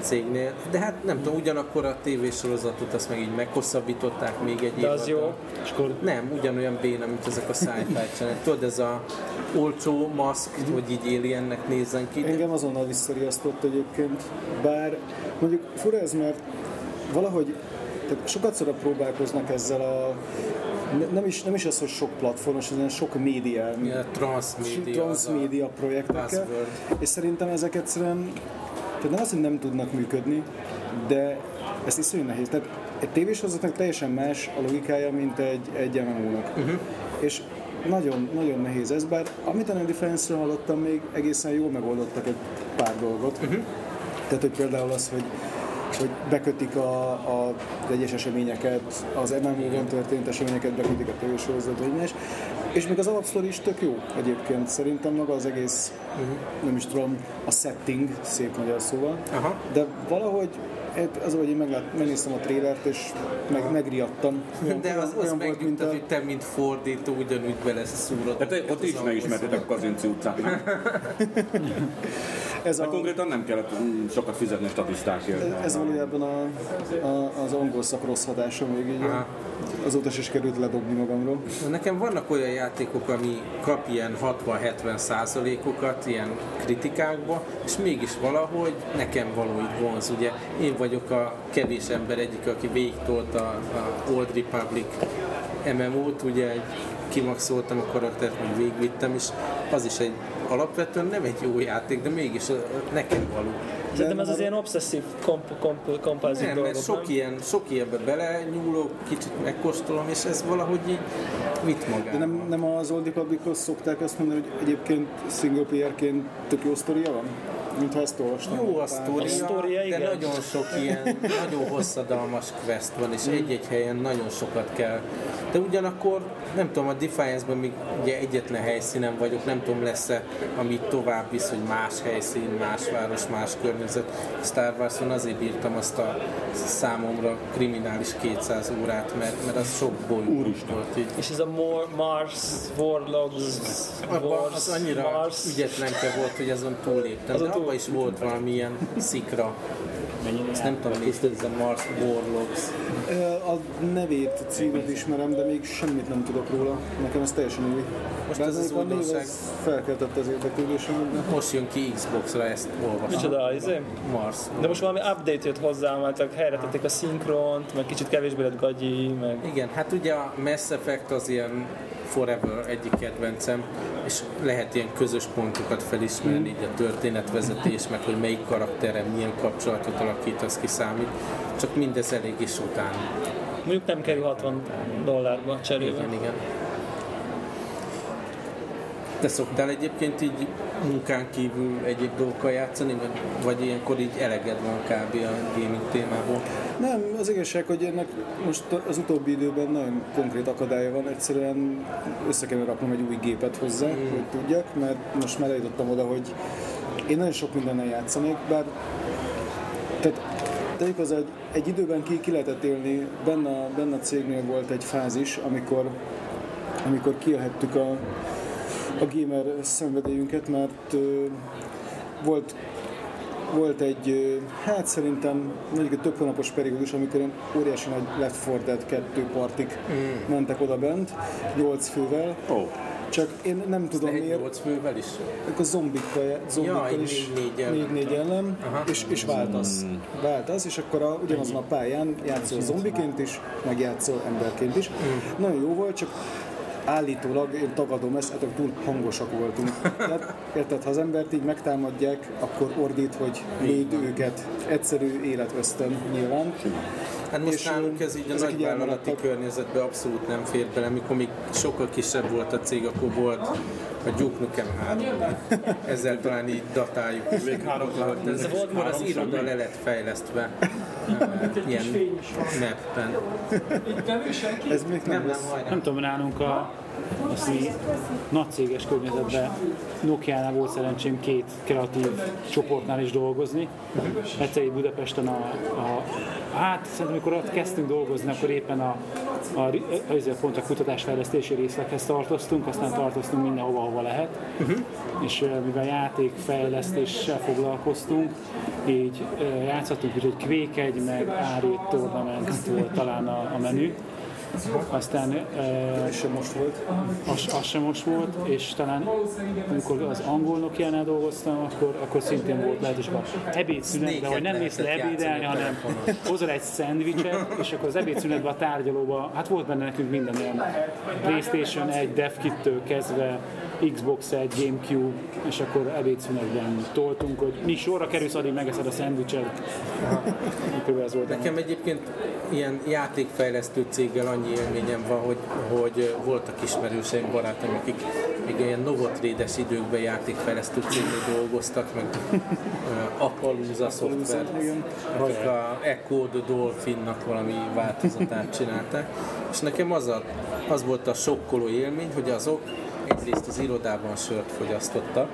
cégnél. De hát nem tudom, ugyanakkor a tévésorozatot azt meg így meghosszabbították még egy De az jó. és akkor Nem, ugyanolyan béna, mint ezek a sci-fi channel. Tudod, ez a olcsó maszk, hogy így aliennek nézzen ki. Engem azonnal visszariasztott egyébként, bár mondjuk fura ez, mert valahogy tehát sokat szorra próbálkoznak ezzel a ne- nem is, nem is az, hogy sok platformos, hanem sok média, transmédia. transmédia projektekkel, és szerintem ezek egyszerűen, tehát nem az, hogy nem tudnak működni, de ez iszonyú nehéz. Tehát egy tévésorozatnak teljesen más a logikája, mint egy, egy MMO-nak. Uh-huh. És nagyon, nagyon nehéz ez, bár amit a No Defense-ről hallottam, még egészen jól megoldottak egy pár dolgot. Uh-huh. Tehát, hogy például az, hogy hogy bekötik a, a, az egyes eseményeket, az MMO-ban történt eseményeket bekötik a tévésorozatba, vagy más. És még az alapsztori is tök jó egyébként. Szerintem maga az egész, nem is tudom, a setting, szép magyar szóval. Aha. De valahogy az, hogy én meglát, megnéztem a trélert, és meg, megriadtam. Olyan- De az, az volt, mint megnyugtat, a... hogy te, mint fordító, ugyanúgy bele szúrod. Tehát ott is megismertétek a Kazinci utcát, nem? *laughs* Ez, Mert a, konkrétan nem kellett sokat fizetni a statisztákért. ez valójában a, a, az angol szak rossz hatása még így. Azóta se sikerült ledobni magamról. Nekem vannak olyan játékok, ami kap ilyen 60-70 százalékokat ilyen kritikákba, és mégis valahogy nekem való így vonz. Ugye én vagyok a kevés ember egyik, aki végigtolta a Old Republic MMO-t, ugye egy kimaxoltam a karaktert, meg végigvittem, és az is egy alapvetően nem egy jó játék, de mégis nekem való. Szerintem ez az ilyen obszesszív komp, komp, kompulzív Nem, dolgok, mert sok nem? ilyen, sok ilyenbe bele nyúlok, kicsit megkóstolom, és ez valahogy így De magával. nem, nem az Old Republichoz szokták azt mondani, hogy egyébként single playerként tök jó sztoria van? Mintha ezt olvastam. Jó a A sztória, sztória, de igen. nagyon sok ilyen, nagyon hosszadalmas quest van, és egy-egy helyen nagyon sokat kell. De ugyanakkor, nem tudom, a Defiance-ben még ugye egyetlen helyszínen vagyok, nem tudom lesz-e, ami tovább visz, hogy más helyszín, más város, más környezet. Star Wars-on azért bírtam azt a számomra kriminális 200 órát, mert, mert az sok boly volt így. És ez a More, Mars, Warlogs, Wars, az annyira Mars, ügyetlenke volt, hogy azon túléptem. Azon De túl- abban is volt valamilyen szikra. Ezt nem tudom, a Mars Warlocks. A nevét, a címet ismerem, de még semmit nem tudok róla. Nekem ez teljesen új. Most ez az újdonság. az felkeltette az érdeklődésemet, de Most jön ki Xbox-ra, ezt olvasom. Micsoda, izé? Mars. De most valami update jött hozzá, mert helyre tették a szinkront, meg kicsit kevésbé lett gagyi, meg... Igen, hát ugye a Mass Effect az ilyen forever egyik kedvencem, és lehet ilyen közös pontokat felismerni, így a történetvezetés, meg hogy melyik karakterem milyen kapcsolatot alakítasz ki számít, csak mindez elég is után. Mondjuk nem kerül 60 dollárba cserébe. Igen, igen. Te szoktál egyébként így munkán kívül egyéb dolgokkal játszani, vagy, vagy ilyenkor így eleged van kb. a gaming témából? Nem, az igazság, hogy ennek most az utóbbi időben nagyon konkrét akadálya van, egyszerűen össze kellene raknom egy új gépet hozzá, hogy tudjak, mert most már eljutottam oda, hogy én nagyon sok mindennel játszanék, bár tegyük az, egy, egy időben ki, ki lehetett élni, benne, benne a cégnél volt egy fázis, amikor, amikor kielhettük a, a gamer szenvedélyünket, mert ö, volt volt egy, hát szerintem mondjuk egy több hónapos periódus, amikor ilyen óriási nagy Left 4 Dead 2 partik Mm. mentek oda bent, 8 fővel. Ó. Csak én nem tudom Egy miért, 8 fővel is? akkor zombikkal, zombikkal Ja, is így négy-négy ellen. négy ellen, Aha. és, és váltasz. Váltasz, és akkor a, ugyanazon a pályán játszol zombiként is, meg játszol emberként is. Nagyon jó volt, csak állítólag, én tagadom ezt, ettől túl hangosak voltunk. Tehát, érted, ha az embert így megtámadják, akkor ordít, hogy véd őket. Egyszerű életveszten nyilván. Hát most És, nálunk ez így a nagyvállalati elmaradtak. környezetben abszolút nem fér bele, mikor még sokkal kisebb volt a cég, akkor volt a Duke Nukem 3 Ezzel talán így datáljuk. Még három Ez volt már az iroda le lett fejlesztve eh, ilyen mapben. Ez még nem, Nem, nem, lesz. hajrá. Nem tudom, nálunk a, azt mi nagy céges környezetben Nokia-nál volt szerencsém két kreatív csoportnál is dolgozni. Egyszer itt Budapesten a, a hát szerintem amikor ott kezdtünk dolgozni, akkor éppen a, a, a, a pont a kutatásfejlesztési részleghez tartoztunk, aztán tartoztunk mindenhova, ahova lehet. És eh, mivel játékfejlesztéssel foglalkoztunk, így eh, játszottunk, hogy egy Quake 1, meg Ári Tournament volt talán a, a menü. Aztán eh, És sem most volt. az, az sem most volt, és talán amikor az angol Nokia-nál dolgoztam, akkor, akkor szintén volt lehetőség a ebédszünetben, hogy nem mész le ebédelni, hanem hozol egy szendvicset, és akkor az ebédszünetben a tárgyalóba, hát volt benne nekünk minden olyan Playstation 1, DevKit-től kezdve, Xbox 1, Gamecube, és akkor ebédszünetben toltunk, hogy mi sorra kerülsz, addig megeszed a szendvicset. Ez volt. Nekem egyébként ilyen játékfejlesztő céggel annyi élményem van, hogy, hogy voltak ismerőseim, barátaim, akik még ilyen novotrédes időkben játékfejlesztő cégnél dolgoztak, meg uh, Appalooza szoftver, akik a Echo the Dolphinnak valami változatát csinálták. És nekem az, a, az volt a sokkoló élmény, hogy azok egyrészt az irodában sört fogyasztottak,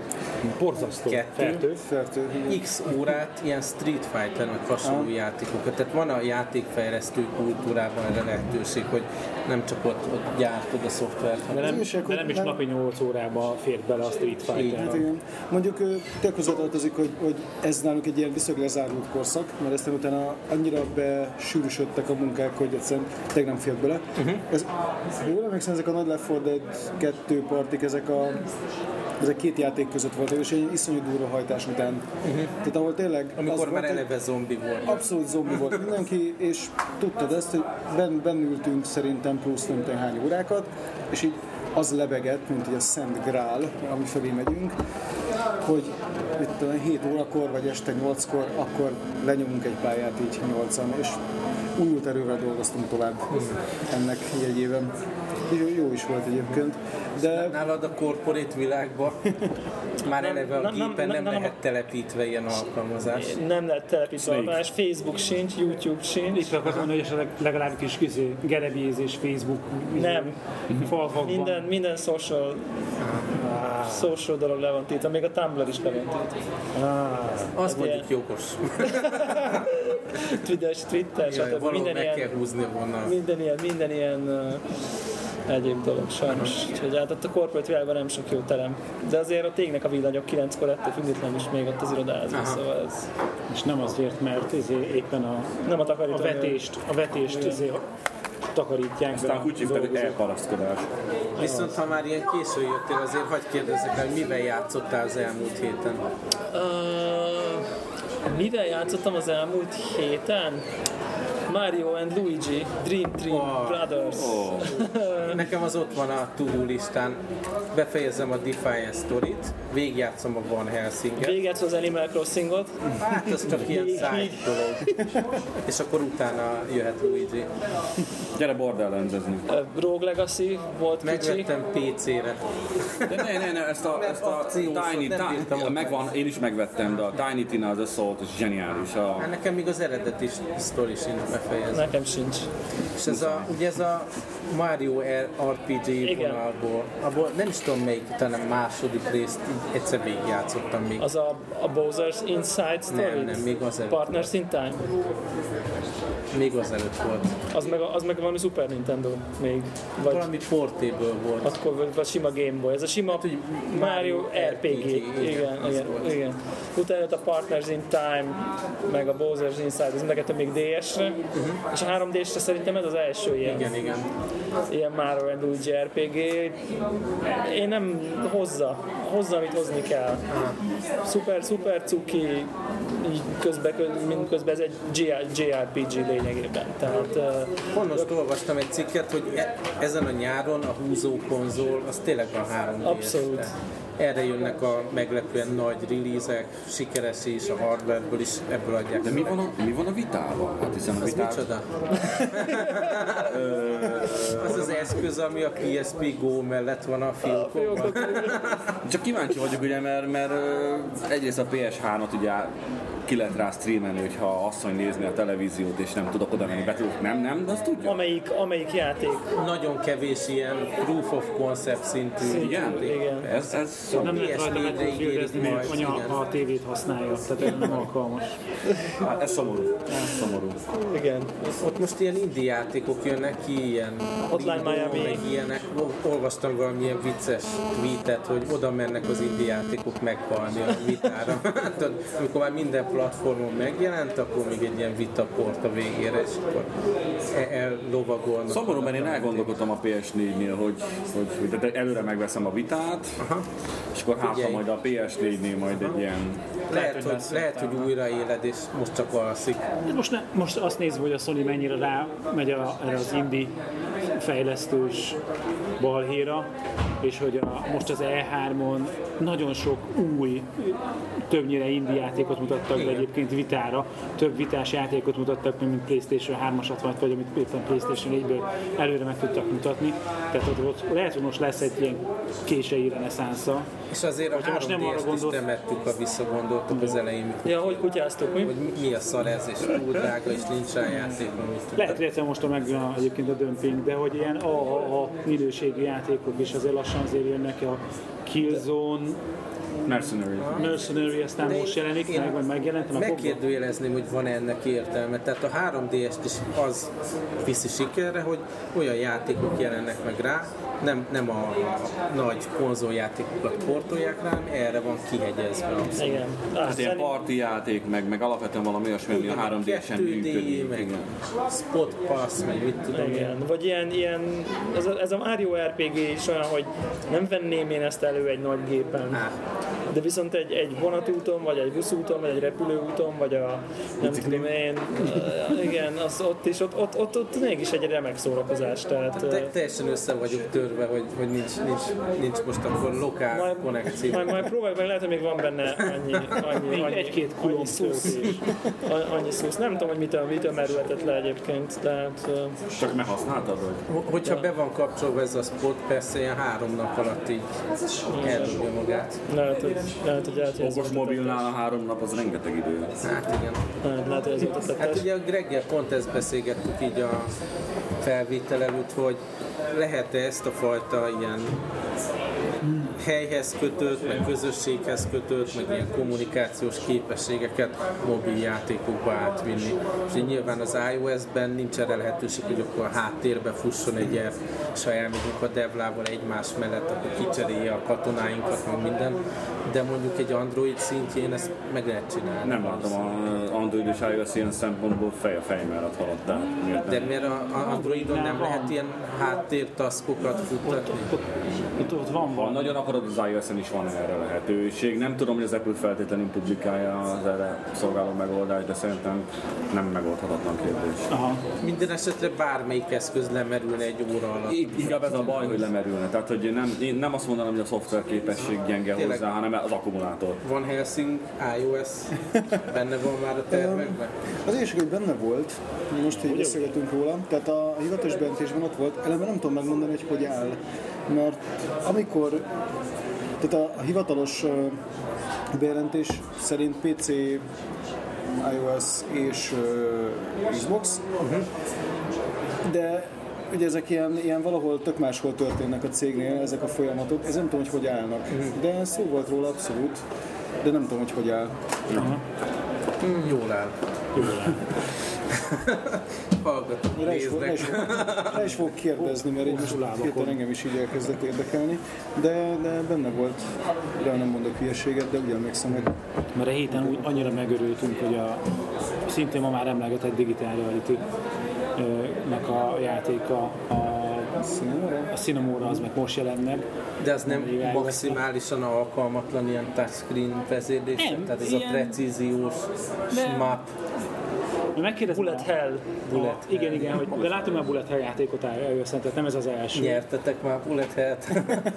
Borzasztó. Kettő. Fertő. Fertő. X órát ilyen Street Fighter meg hasonló játékokat. Tehát van a játékfejlesztő kultúrában erre lehetőség, hogy nem csak ott, ott gyártod a szoftvert, De nem, akkor de nem is nem- napi 8 órába fér bele a Street Fighter. Hát igen. Mondjuk tényleg hozzátartozik, hogy, hogy ez nálunk egy ilyen viszonylag lezárult korszak, mert aztán utána annyira besűrűsödtek a munkák, hogy egyszerűen tényleg nem félt bele. Uh-huh. Ez, jól emlékszem, ezek a nagy Left 4 Dead 2 partik, ezek a ezek két játék között voltak, és egy iszonyú durva hajtás után. Uh-huh. Tehát ahol tényleg Mhm. amikor már volt, eleve zombi volt. Abszolút zombi volt mindenki, és tudtad ezt, hogy benn, bennültünk szerintem plusz nem tudom hány órákat, és így az lebegett, mint egy a Szent Grál, ami felé megyünk. hogy itt olyan 7 órakor vagy este 8-kor, akkor lenyomunk egy pályát így 8-an, és újult erővel dolgoztunk tovább ennek jegyében. Jó, jó is volt egyébként. De Nálad a corporate világban *laughs* már eleve a nem- nem- gépen nem- nem nem- lehet telepítve ilyen alkalmazás. Nem lehet telepítve alkalmazás, Facebook sincs, YouTube sincs. Itt akartam mondani, hogy esetleg legalább kis kizé, gerebjézés Facebook Nem. *laughs* falvakban. Minden, minden social, social dolog le van tiltva, még a Tumblr is le van tiltva. Az mondjuk ilyen- jogos. *laughs* Twitter, Twitter, stb. Minden meg kell ilyen, húzni minden ilyen, minden ilyen uh, egyéb dolog sajnos. Úgyhogy hát ott a corporate világban nem sok jó terem. De azért ott égnek a villanyok kilenckor ettől függetlenül is még ott az irodázó, szóval ez És nem azért, mert izé éppen a, nem a a vetést, a vetést izé takarítják Aztán úgy hívták, hogy elparaszkodás. Viszont ha már ilyen késő jöttél, azért hagyd kérdezzek el, mivel játszottál az elmúlt héten? Uh, mivel játszottam az elmúlt héten? Mario and Luigi, Dream Team Oh. Brothers. *laughs* Nekem az ott van a to listán. Befejezem a Defiance Story-t, végigjátszom a Van Helsing-et. Véget az Animal Crossingot. Hát az csak ilyen side dolog. És akkor utána jöhet Luigi. Gyere borderlandezni. Rogue Legacy volt kicsi. Megvettem PC-re. De ne, ne, ne, ezt a, ezt a Tiny, megvan, én is megvettem, de a Tiny Tina az Assault is zseniális. A, Hát nekem még az eredeti sztori sincs befejezve. Nekem sincs. És ez a, ugye ez a Mario RPG vonalból, abból nem is tudom melyik, talán a második részt így egyszer végigjátszottam még. Az a, a Bowser's Inside Story? nem, még az előtt. Partners in Time? Még az előtt volt. Az meg, az meg van a Super Nintendo még. Vagy Valami portable volt. akkor vagy, sima Game Boy. Ez a sima Mario RPG. igen, Igen, igen, volt. igen. Utána jött a Partners in Time, meg a Bowser's Inside, ez mind a még DS-re. És a 3D-sre szerintem ez az első ilyen, Igen, igen. ilyen Mario and Luigi RPG. Én nem hozza, hozza, amit hozni kell. Szuper, szuper cuki, így közben, közben ez egy JRPG lényegében. Tehát, uh, Pont most olvastam egy cikket, hogy e- ezen a nyáron a húzó konzol, az tényleg a 3 d Abszolút. Erre jönnek a meglepően nagy release-ek, sikeres is, a hardwareből is ebből adják. de mi van, a, mi van a vitával? Hát hiszen a Az vitál... micsoda? *laughs* az az eszköz, ami a PSP Go mellett van a fiókokban. Csak kíváncsi vagyok, ugye, mert, mert egyrészt a PS3-ot ugye ki lehet rá streamelni, hogyha asszony nézni a televíziót, és nem tudok oda menni, be tudok, nem, nem, de azt tudja. amelyik, amelyik játék Nagyon kevés ilyen proof of concept szintű. Igen? Igen. Ez, ez Nem lehet rajta PS4-re megkonfigurezni, mert anya a tévét használja, tehát ez nem alkalmas. Hát ez szomorú. Ez szomorú. Igen. Ott most ilyen indie játékok jönnek ki, ilyen Hotline Miami. meg ilyenek. Ol- Olvastam valamilyen vicces tweetet, hogy oda mennek az indie játékok meghalni a vitára. *laughs* Tudod, Amikor már minden platformon megjelent, akkor még egy ilyen vitaport a végére, és akkor e- ellovagolnak. Szomorú, mert én elgondolkodtam a PS4-nél, hogy, hogy, hogy de előre megveszem a vitát, és akkor hát, majd a PS4-nél majd egy ilyen... Lehet, hogy, lehet, hogy újra éled, és most csak alszik. De most, ne, most azt nézve, hogy a Sony mennyire rá megy a, erre az indie fejlesztős balhéra, és hogy a, most az E3-on nagyon sok új, többnyire indie játékot mutattak be egyébként vitára, több vitás játékot mutattak, be, mint PlayStation 3-as 60 vagy amit éppen PlayStation 4-ből előre meg tudtak mutatni. Tehát ott, ott lehet, hogy most lesz egy ilyen késői reneszánsza. És azért a Hogyha most nem 3 arra gondolsz- temettük, ha visszagondoltok az elején, Ja, hogy kutyáztuk, mi? hogy mi- a szar ez, és túl drága, és nincs rá játék, Lehet, hogy egyszer most meg a, egyébként a dömping, de hogy ilyen a, a, a minőségi játékok is azért lassan azért jönnek a Killzone, you. Mercenary. Mercenary aztán De most én- jelenik én meg, vagy megjelent. Megkérdőjelezném, hogy van ennek értelme. Tehát a 3DS-t is az viszi sikerre, hogy olyan játékok jelennek meg rá, nem, nem a, a nagy konzoljátékokat portolják rá, hanem erre van kihegyezve. abszolút. Igen. Ah, Hát ilyen party játék, meg, meg alapvetően valami olyasmi, ami a 3D-sen 2D, működik. meg Igen. spot pass, meg mit tudom én. Igen, vagy ilyen, ilyen ez, a, ez a Mario RPG is olyan, hogy nem venném én ezt elő egy nagy gépen. Á, de viszont egy, egy vonatúton, vagy egy buszúton, vagy egy repülőúton, vagy a nem tudom én, uh, igen, az ott is, ott, ott, ott, ott mégis egy remek szórakozás. Tehát, Te, teljesen össze vagyok törve, hogy, hogy nincs, nincs, nincs most akkor lokál majd, konnekció. majd, majd próbáljuk meg, lehet, hogy még van benne annyi, *laughs* annyi, annyi egy-két annyi szusz, *laughs* annyi szusz. Nem tudom, hogy mitől, mitől merülhetett le egyébként, tehát uh, Csak mert használtad, vagy? Hogyha be van kapcsolva ez a spot, persze ilyen három nap alatt így eldobja magát. Lehet, hogy, lehet, hogy, lehet, hogy Okos mobilnál a három nap az rengeteg idő. Hát igen. tettes. Lehet, hogy ez a Hát ugye a Greggel pont ezt beszélgettük így a felvétel előtt, hogy lehet-e ezt a fajta ilyen helyhez kötött, meg közösséghez kötött, meg ilyen kommunikációs képességeket mobil játékokba átvinni. És így nyilván az iOS-ben nincs erre lehetőség, hogy akkor a háttérbe fusson egy ilyen, és ha elmegyünk a devlával egymás mellett, akkor kicserélje a katonáinkat, meg minden. De mondjuk egy Android szintjén ezt meg lehet csinálni. Nem látom a Android és iOS ilyen szempontból fej a fej mellett haladt, tehát miért De miért a, a Androidon nem lehet ilyen háttértaszkokat futtatni? Ott, ott van Ha van. nagyon akarod, az iOS-en is van erre lehetőség. Nem tudom, hogy az Apple feltétlenül publikálja az erre szolgáló megoldást, de szerintem nem megoldhatatlan kérdés. Aha. Minden esetre bármelyik eszköz lemerülne egy óra alatt. Így, inkább ez a baj, hogy lemerülne. Tehát, hogy nem, én nem azt mondanám, hogy a szoftver képesség gyenge Tényleg. hozzá, hanem az akkumulátor. Van Helsing iOS, benne van már a tervekben? *laughs* Az is, hogy benne volt, most így beszélgetünk róla, tehát a hivatalos bejelentésben ott volt, eleve nem tudom megmondani, hogy hogy áll, mert amikor, tehát a, a hivatalos bejelentés szerint PC, iOS és ö, Xbox, de ugye ezek ilyen, ilyen valahol tök máshol történnek a cégnél, ezek a folyamatok, ez nem tudom, hogy hogy állnak, de szó volt róla abszolút, de nem tudom, hogy hogy áll. Jól áll. Hallgatok, Rá *laughs* is, fog, rá, is néznek. fog, rá is fogok kérdezni, mert így most hirtelen engem is így elkezdett érdekelni, de, de benne volt, de nem mondok hülyeséget, de úgy emlékszem, hogy Mert a héten úgy annyira megörültünk, hogy a szintén ma már emlegetett Digital Reality nek a játéka, a, a Cinnamora az meg most jelent meg. De az nem maximálisan alkalmatlan ilyen touchscreen vezérlésre? Tehát ez a ilyen- precíziós smap. Megkérdezem Bullet a- Hell. Bullet Igen, igen, hogy, de látom már Bullet Hell játékot iOS-en, tehát nem ez az első. Nyertetek már Bullet Hell-t?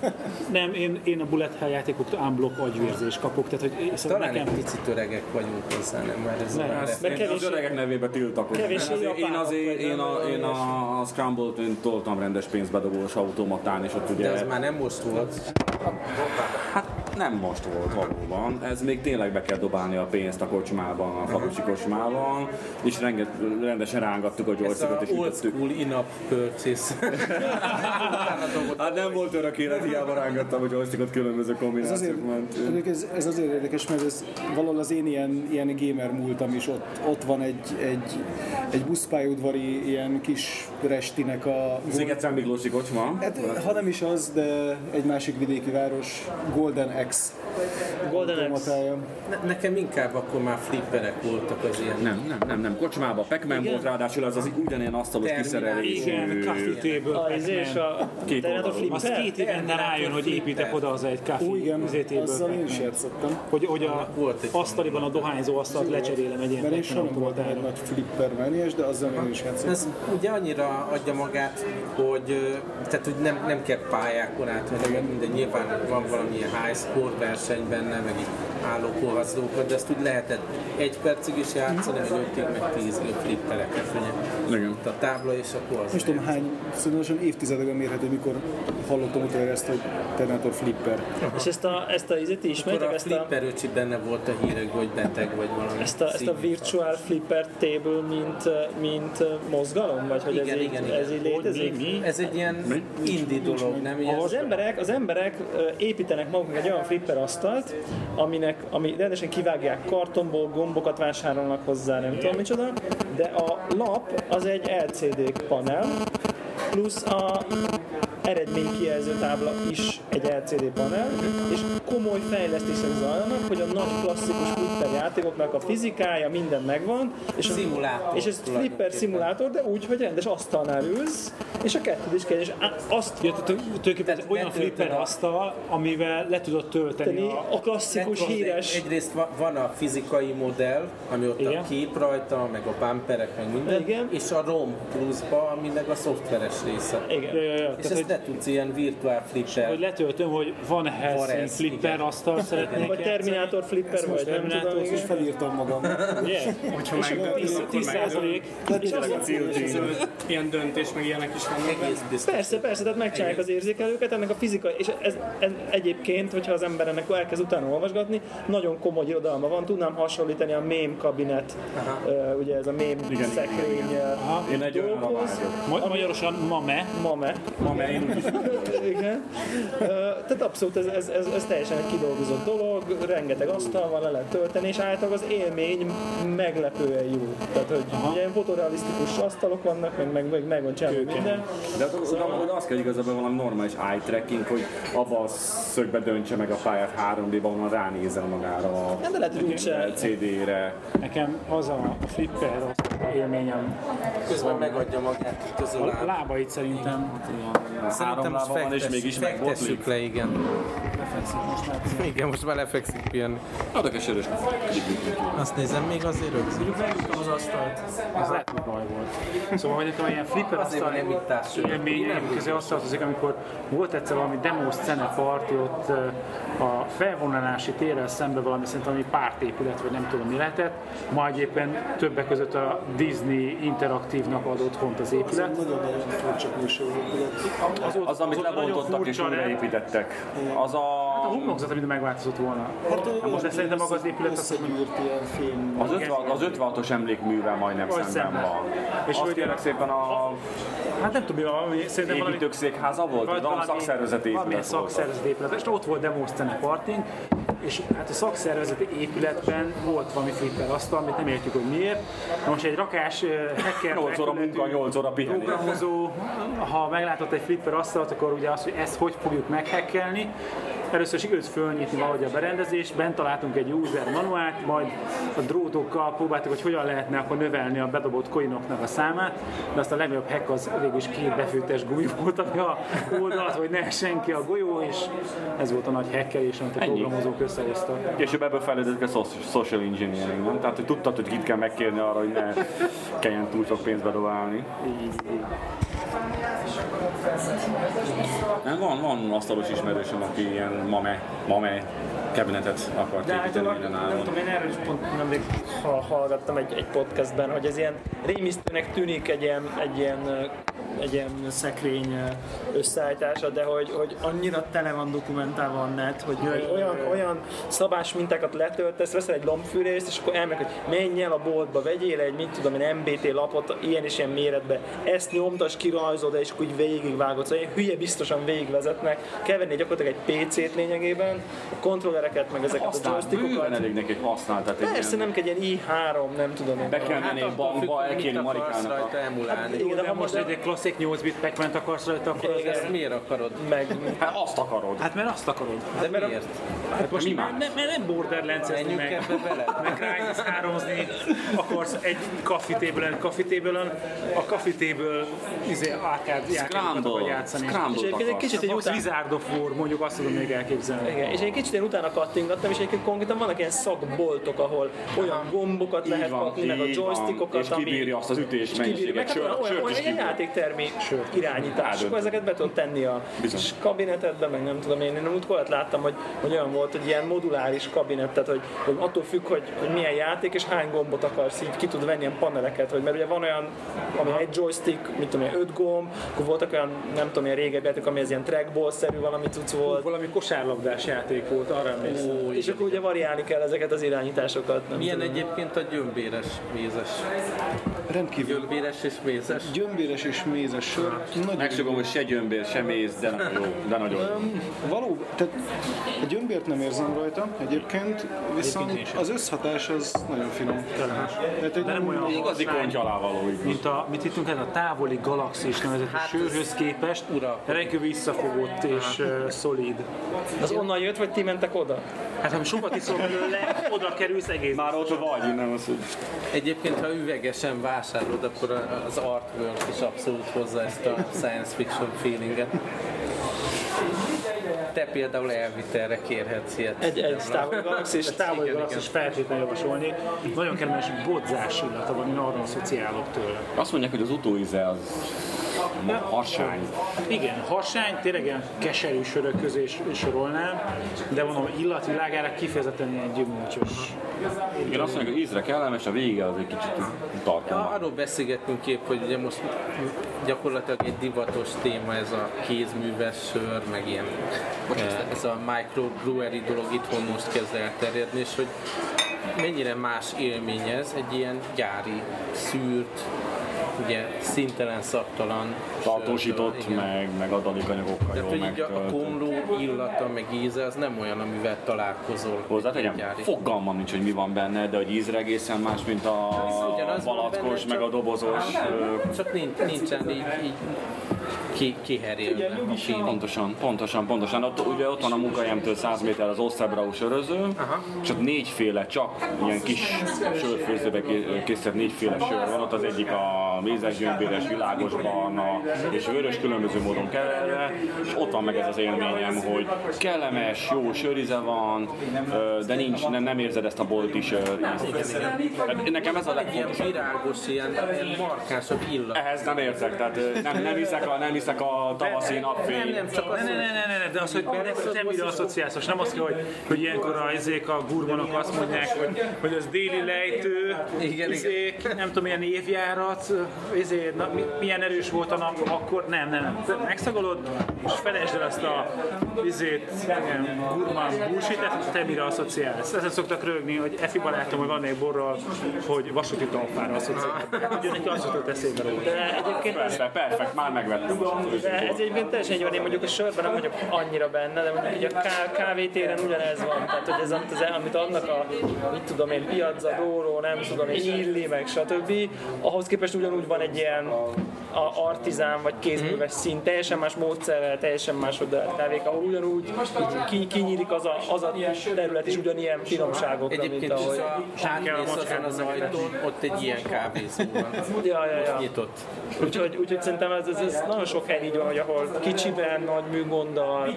*laughs* Nem, én, én a Bullet Hell játékoktól unblock agyvérzés kapok, tehát hogy szóval Talán nekem... egy picit öregek vagyunk hozzá, nem már ez Nem, már azt- Mert Én az kevés, öregek nevébe tiltakozom. Kevés Én azért, én, azért én, a, én a, a Scramble-t én toltam rendes pénzbedobós automatán, és ott ugye... De az már nem most volt. Hát nem most volt valóban. Ez még tényleg be kell dobálni a pénzt a kocsmában, a falusi kocsmában, és renget, rendesen rángattuk a a és old ütöttük. school in-app purchase. *laughs* Hát nem volt örök élet, hiába rángattam a joysticot különböző Ez azért, ez, ez azért érdekes, mert ez valahol az én ilyen, ilyen gamer múltam is, ott, ott van egy, egy, egy buszpályaudvari ilyen kis restinek a... Sziget Miklósi kocsma. Hát, ha nem is az, de egy másik vidéki város, Golden X Golden Axe. Ne- Nekem inkább akkor már flipperek voltak az ilyen. Nem, nem, nem, nem. Kocsmába Pac-Man volt, ráadásul az az ugyanilyen asztalos Terminál. kiszerelésű. Igen, Coffee Table, A és a Két oldalú. Az két évente rájön, hogy építek oda az egy Ó, igen, Coffee azzal én is játszottam. Hogy, hogy a volt egy asztaliban a dohányzó asztalt lecserélem egy ilyen Mert én nem voltam egy nagy flipper mániás, de azzal én is játszottam. Ez ugye annyira adja magát, hogy, tehát, hogy nem, nem kell pályákon átmenni, meg minden nyilván van valamilyen high score verseny benne, meg így álló korhazdókat, de ezt úgy lehetett egy percig is játszani, vagy ötig, meg tízig a flippereket, ugye. Igen. A tábla és akkor az. Nem tudom hány, szerintem évtizedekben mérhető, mikor hallottam utoljára ezt, hogy Terminator Flipper. És ezt a, ezt a ismeritek? a Ezt a, flipper öcsi benne volt a hírekben, hogy beteg vagy valami. ezt a, ezt a virtual flipper table, mint, mint mozgalom? Vagy hogy Igen, ez, így, igen, igen. ez így létezik? Mi? Ez egy ilyen indie dolog, nem? Ilyen Az emberek, az emberek építenek maguknak egy olyan flipper asztalt, aminek, ami rendesen kivágják kartonból, gombokat vásárolnak hozzá, nem tudom micsoda, de a lap az egy LCD panel, plusz a eredménykijelző tábla is egy LCD panel, és komoly fejlesztések zajlanak, hogy a nagy klasszikus flipper játékoknak a fizikája, minden megvan, és, a, Szimulátor és ez flipper szimulátor, de úgy, hogy rendes asztalnál ülsz, és a kettőd is kell, és azt Ja, tulajdonképpen olyan flipper asztal, amivel le tudod tölteni a... a klasszikus híres Egy, egyrészt va- van a fizikai modell, ami ott Igen. a kép rajta, meg a bumperek, meg minden, Igen. és a ROM pluszba, ami meg a szoftveres része. Igen. Ja, ja, ja. És Tehát, ezt hogy, ne tudsz ilyen virtuál flipper. hogy letöltöm, hogy van Helsing Varez, flipper asztal szeretnék Vagy Terminátor flipper, vagy nem tudom, Terminátor És felírtam magam. Ugye? Hogyha És megdöntöd, 10 akkor 10 százalék. Ilyen döntés, meg ilyenek is vannak. Persze, persze, tehát megcsinálják az érzékelőket, ennek a fizikai, és ez, ez egyébként, hogyha az ember ennek elkezd utána olvasgatni, nagyon komoly irodalma van, tudnám hasonlítani a mém kabinet, uh, ugye ez a mém szekrény uh, Én egy. Ma- Magyarosan mame. Mame. Ma én úgy Igen. Tehát abszolút ez, ez, ez, ez teljesen egy kidolgozott dolog, rengeteg asztal van, le lehet tölteni, és általában az élmény meglepően jó. Tehát, hogy ugye ilyen fotorealisztikus asztalok vannak, meg, meg, meg, meg van csinálva minden. De ott, oda, oda az kell igazából valami normális eye tracking, hogy abba a szögbe döntse meg a pályát 3D-ban, onnan ránézel magára a Hát de lehet, hogy. CD-re. Nekem az a flipper az élményem. Közben megadja magát itt az A láb. lábait szerintem Szerintem lába van, és fektes- mégis megbotlik. le, igen. Igen, most már lefekszik pihenni. Adok egy sörös Azt nézem, még azért rögzít. Megütöm az asztalt. Az lehet, hogy baj volt. Szóval, hogy nekem ilyen flipper asztal élményeim közé azt tartozik, amikor volt egyszer valami demo scene party ott a felvonulási térrel szembe valami szerintem valami pártépület, vagy nem tudom mi lehetett, majd éppen többek között a Disney interaktívnak adott hont az épület. Nagyon-nagyon furcsa külső volt. Az, Az, amit ott nagyon lebontottak és újraépítettek. Az A a... homlokzat, amit megváltozott volna. Hát most de szerintem maga az épület az. Az 56, az 56-os emlékművel majdnem szemben szemben. van. És azt kérlek szépen a Hát nem tudom, mi valami, szerintem valami... építők székháza volt, vagy valami szakszervezeti Valamilyen épület volt. szakszervezeti épület, és ott volt demoscene parting, és hát a szakszervezeti épületben volt valami flipper asztal, amit nem értjük, hogy miért. Most egy rakás hacker 8 óra munka, 8 óra pihenés. programozó, ha meglátott egy flipper asztalt, akkor ugye az, hogy ezt hogy fogjuk meghekkelni. Először sikerült fölnyitni valahogy a berendezést, bent találtunk egy user manuált, majd a drótokkal próbáltuk, hogy hogyan lehetne akkor növelni a bedobott coinoknak a számát, de azt a legnagyobb hack az végül is két befűtes gumi volt, ami a oldalt, hogy ne essen ki a golyó, és ez volt a nagy hackelés, amit a programozók összehoztak. Később ebből fejlődött a soci- social engineering, nem? Tehát, hogy tudtad, hogy kit kell megkérni arra, hogy ne kelljen túl sok pénzt bedobálni. Nem, van, van asztalos ismerősöm, aki ilyen mame, mame kabinetet akart De építeni minden nem áron. tudom, én erről is pont nemrég ha hallgattam egy, egy podcastben, hogy ez ilyen rémisztőnek tűnik egy ilyen, egy ilyen, egy ilyen szekrény összeállítása, de hogy, hogy annyira tele van dokumentálva a net, hogy, hogy olyan, olyan szabás mintákat letöltesz, veszel egy lombfűrészt, és akkor elmegy, hogy menj el a boltba, vegyél egy, mit tudom én, MBT lapot, ilyen és ilyen méretbe, ezt nyomtas, kirajzod, és akkor úgy végigvágod, szóval ilyen hülye biztosan végigvezetnek, kell venni gyakorlatilag egy PC-t lényegében, a kontrollereket, meg ezeket a Használt, bőven joystickokat. elég neki egy használt, tehát egy Persze ilyen, nem kell egy ilyen i3, nem tudom be kell menni egy bankba, el kéne akarsz Marikának a... rajta emulálni. Igen, de ha most most egy klasszik 8 bit pac akarsz rajta, akkor az Ezt miért akarod? meg, Hát azt akarod. Hát mert azt akarod. De miért? Hát most mi nem, más? nem, mert nem borderlands Menjünk meg, ebbe bele? *laughs* meg Crysis 3 akarsz egy kafitéből, kafitéből, a kafitéből izé, arcade játékokat Scramble, játszani. és Scramble egyébként egy kicsit egy után, Wizard of War, mondjuk azt tudom még elképzelni. igen, és egy kicsit én utána kattingattam, és egyébként konkrétan vannak ilyen szakboltok, ahol olyan gombokat lehet kapni, meg a joystickokat, És kibírja azt az ütés és kibírja, mennyiséget, hát sört is olyan, olyan kibírja. játéktermi irányítás, akkor ezeket be tudod tenni a Bizony. kis kabinetedbe, meg nem tudom én, én múltkor olyat láttam, hogy, hogy olyan volt, hogy ilyen moduláris kabinet, tehát hogy, hogy attól függ, hogy, hogy milyen játék és hány gombot akarsz, így ki tud venni ilyen paneleket, hogy mert ugye van olyan, ami egy joystick, mit tudom én, öt gomb, akkor voltak olyan, nem tudom, ilyen régebbi játék, ami ez ilyen trackball-szerű valami cucc volt, Valami kosárlabdás játék volt, arra emlékszem. és akkor ugye variálni kell ezeket az irányításokat. Nem Milyen tudom. egyébként a gyömbéres mézes? Rendkívül Gyömbéres és mézes? gyömbéres és mézes mézes sör. Nagyon Megsogom, hogy se gyömbér, se méz, de nagyon jó, de nagyon jó. Való, tehát a gyömbért nem érzem rajta egyébként, viszont az összhatás az nagyon finom. Tehát egy De nem olyan Igazi harsány, konty alá való így. mint a, mit hittünk, ez a távoli galaxis nevezetű hát sörhöz képest, ura. rendkívül visszafogott és uh, szolid. Az onnan jött, vagy ti mentek oda? Hát ha sokat iszol belőle, oda kerülsz egész. Már ott vagy, nem az, hogy... Egyébként, ha üvegesen vásárolod, akkor az artwork is abszolút hozza ezt a science fiction feelinget. Te például elvitelre kérhetsz ilyet. Egy, egy távoli galaxis. És Igen, galaxis feltétlenül javasolni. Nagyon kellemes bodzás illata van, én arra asszociálok tőle. Azt mondják, hogy az utóíze az harsány. Igen, harsány, tényleg ilyen keserű sörök közé sorolnám, de mondom, illatvilágára kifejezetten ilyen gyümölcsös. Igen, azt mondják, hogy ízre kellemes, a vége az egy kicsit tartom. Ja, arról beszélgettünk kép, hogy ugye most gyakorlatilag egy divatos téma ez a kézműves sör, meg ilyen eh, ez a microbrewery dolog itthon most kezd elterjedni, és hogy mennyire más élmény ez egy ilyen gyári, szűrt, ugye szintelen, szaktalan Tartósított, sörtől, meg, meg adalékanyagokkal Tehát, jól hogy így a, megtölt. komló illata, meg íze, az nem olyan, amivel találkozol. Hozzátegyem, fogalmam nincs, hogy mi van benne, de hogy ízre egészen más, mint a balackos, benne, meg a csak- dobozos. ö, Csak nincs, nincsen így, így ki, kiherélve a feeling. Pontosan, pontosan, pontosan. Ott, ugye ott van a munkahelyemtől 100 méter az Osztebrau söröző, és ott négyféle, csak ilyen kis sörfőzőbe ké- készített négyféle sör van. Ott az egyik a mézes gyömbéres, világos barna és vörös különböző módon keverve, és ott van meg ez az élményem, hogy kellemes, jó sörize van, de nincs, nem, nem érzed ezt a bolti sör. Hát Nekem ez a Ilyen legfontosabb. virágos, ilyen, ilyen markánsabb illat. Ehhez nem érzek, tehát nem, nem, hiszek a, nem hiszek a tavaszi Nem, napfény. nem, csak Ne, az, ne, ne, ne, ne, ne, de az, hogy te mire asszociálsz, nem az hogy, hogy ilyenkor a, izék, a gurmanok azt mondják, hogy, hogy az déli lejtő, Igen, izék, nem tudom, milyen évjárat, izé, na, mi, milyen erős volt a nap, akkor nem, nem, nem. Megszagolod, és felejtsd el azt a izét, gurmán bullshit te mire asszociálsz. Ezen szoktak rögni, hogy Efi barátom, hogy van még borral, hogy vasúti talpára asszociál. Ugye neki az jutott eszébe róla. De egyébként ez, Persze, perfekt, már megvettem. de ez egyébként teljesen így van, én mondjuk a sörben nem vagyok annyira benne, de mondjuk így a ká- kávétéren ugyanez van. Tehát, hogy ez amit, az, amit adnak a, mit tudom én, piazza, dóró, nem tudom én, illi, meg stb. Ahhoz képest ugyanúgy van egy ilyen a artizán vagy kézműves szín, teljesen más módszerrel, teljesen más oda kávék, ahol ugyanúgy ki, kinyílik az a, az a terület is ugyanilyen finomságokra, mint Egyébként ahogy... is a átmész azon az ajtón, ott egy ilyen kávézó van. *laughs* Ja, ja, ja. Nyitott. Úgyhogy, úgyhogy szerintem ez, ez, ez nagyon sok helyen így van, hogy ahol kicsiben, nagy műgonddal,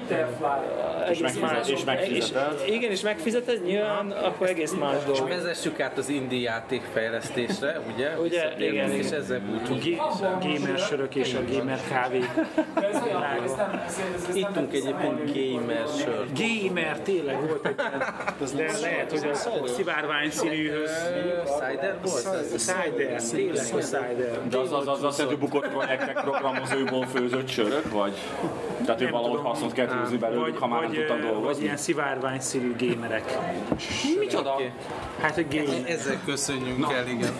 egész megfizet- más. és megfizeted. És, igen, és megfizeted nyilván, akkor egész más dolog. Vezessük át az indie játékfejlesztésre, ugye? Ugye, Visszatérünk, igen, És igen. ezzel gamer sörök és a gamer kávék világa. Ittunk egyébként gamer sört. Gamer tényleg volt egy de lehet, hogy az szivárvány színűhöz. Cider volt? Cider, tényleg a cider. De az az, az, az, hogy bukott projektek programozóiból főzött sörök, vagy? Tehát, hogy valahogy hasznot kell húzni belőlük, ha már nem vagy, tudtak vagy dolgozni? ilyen szivárvány színű gamerek. Micsoda? Hát, hogy gamer. Ezzel köszönjünk el, igen.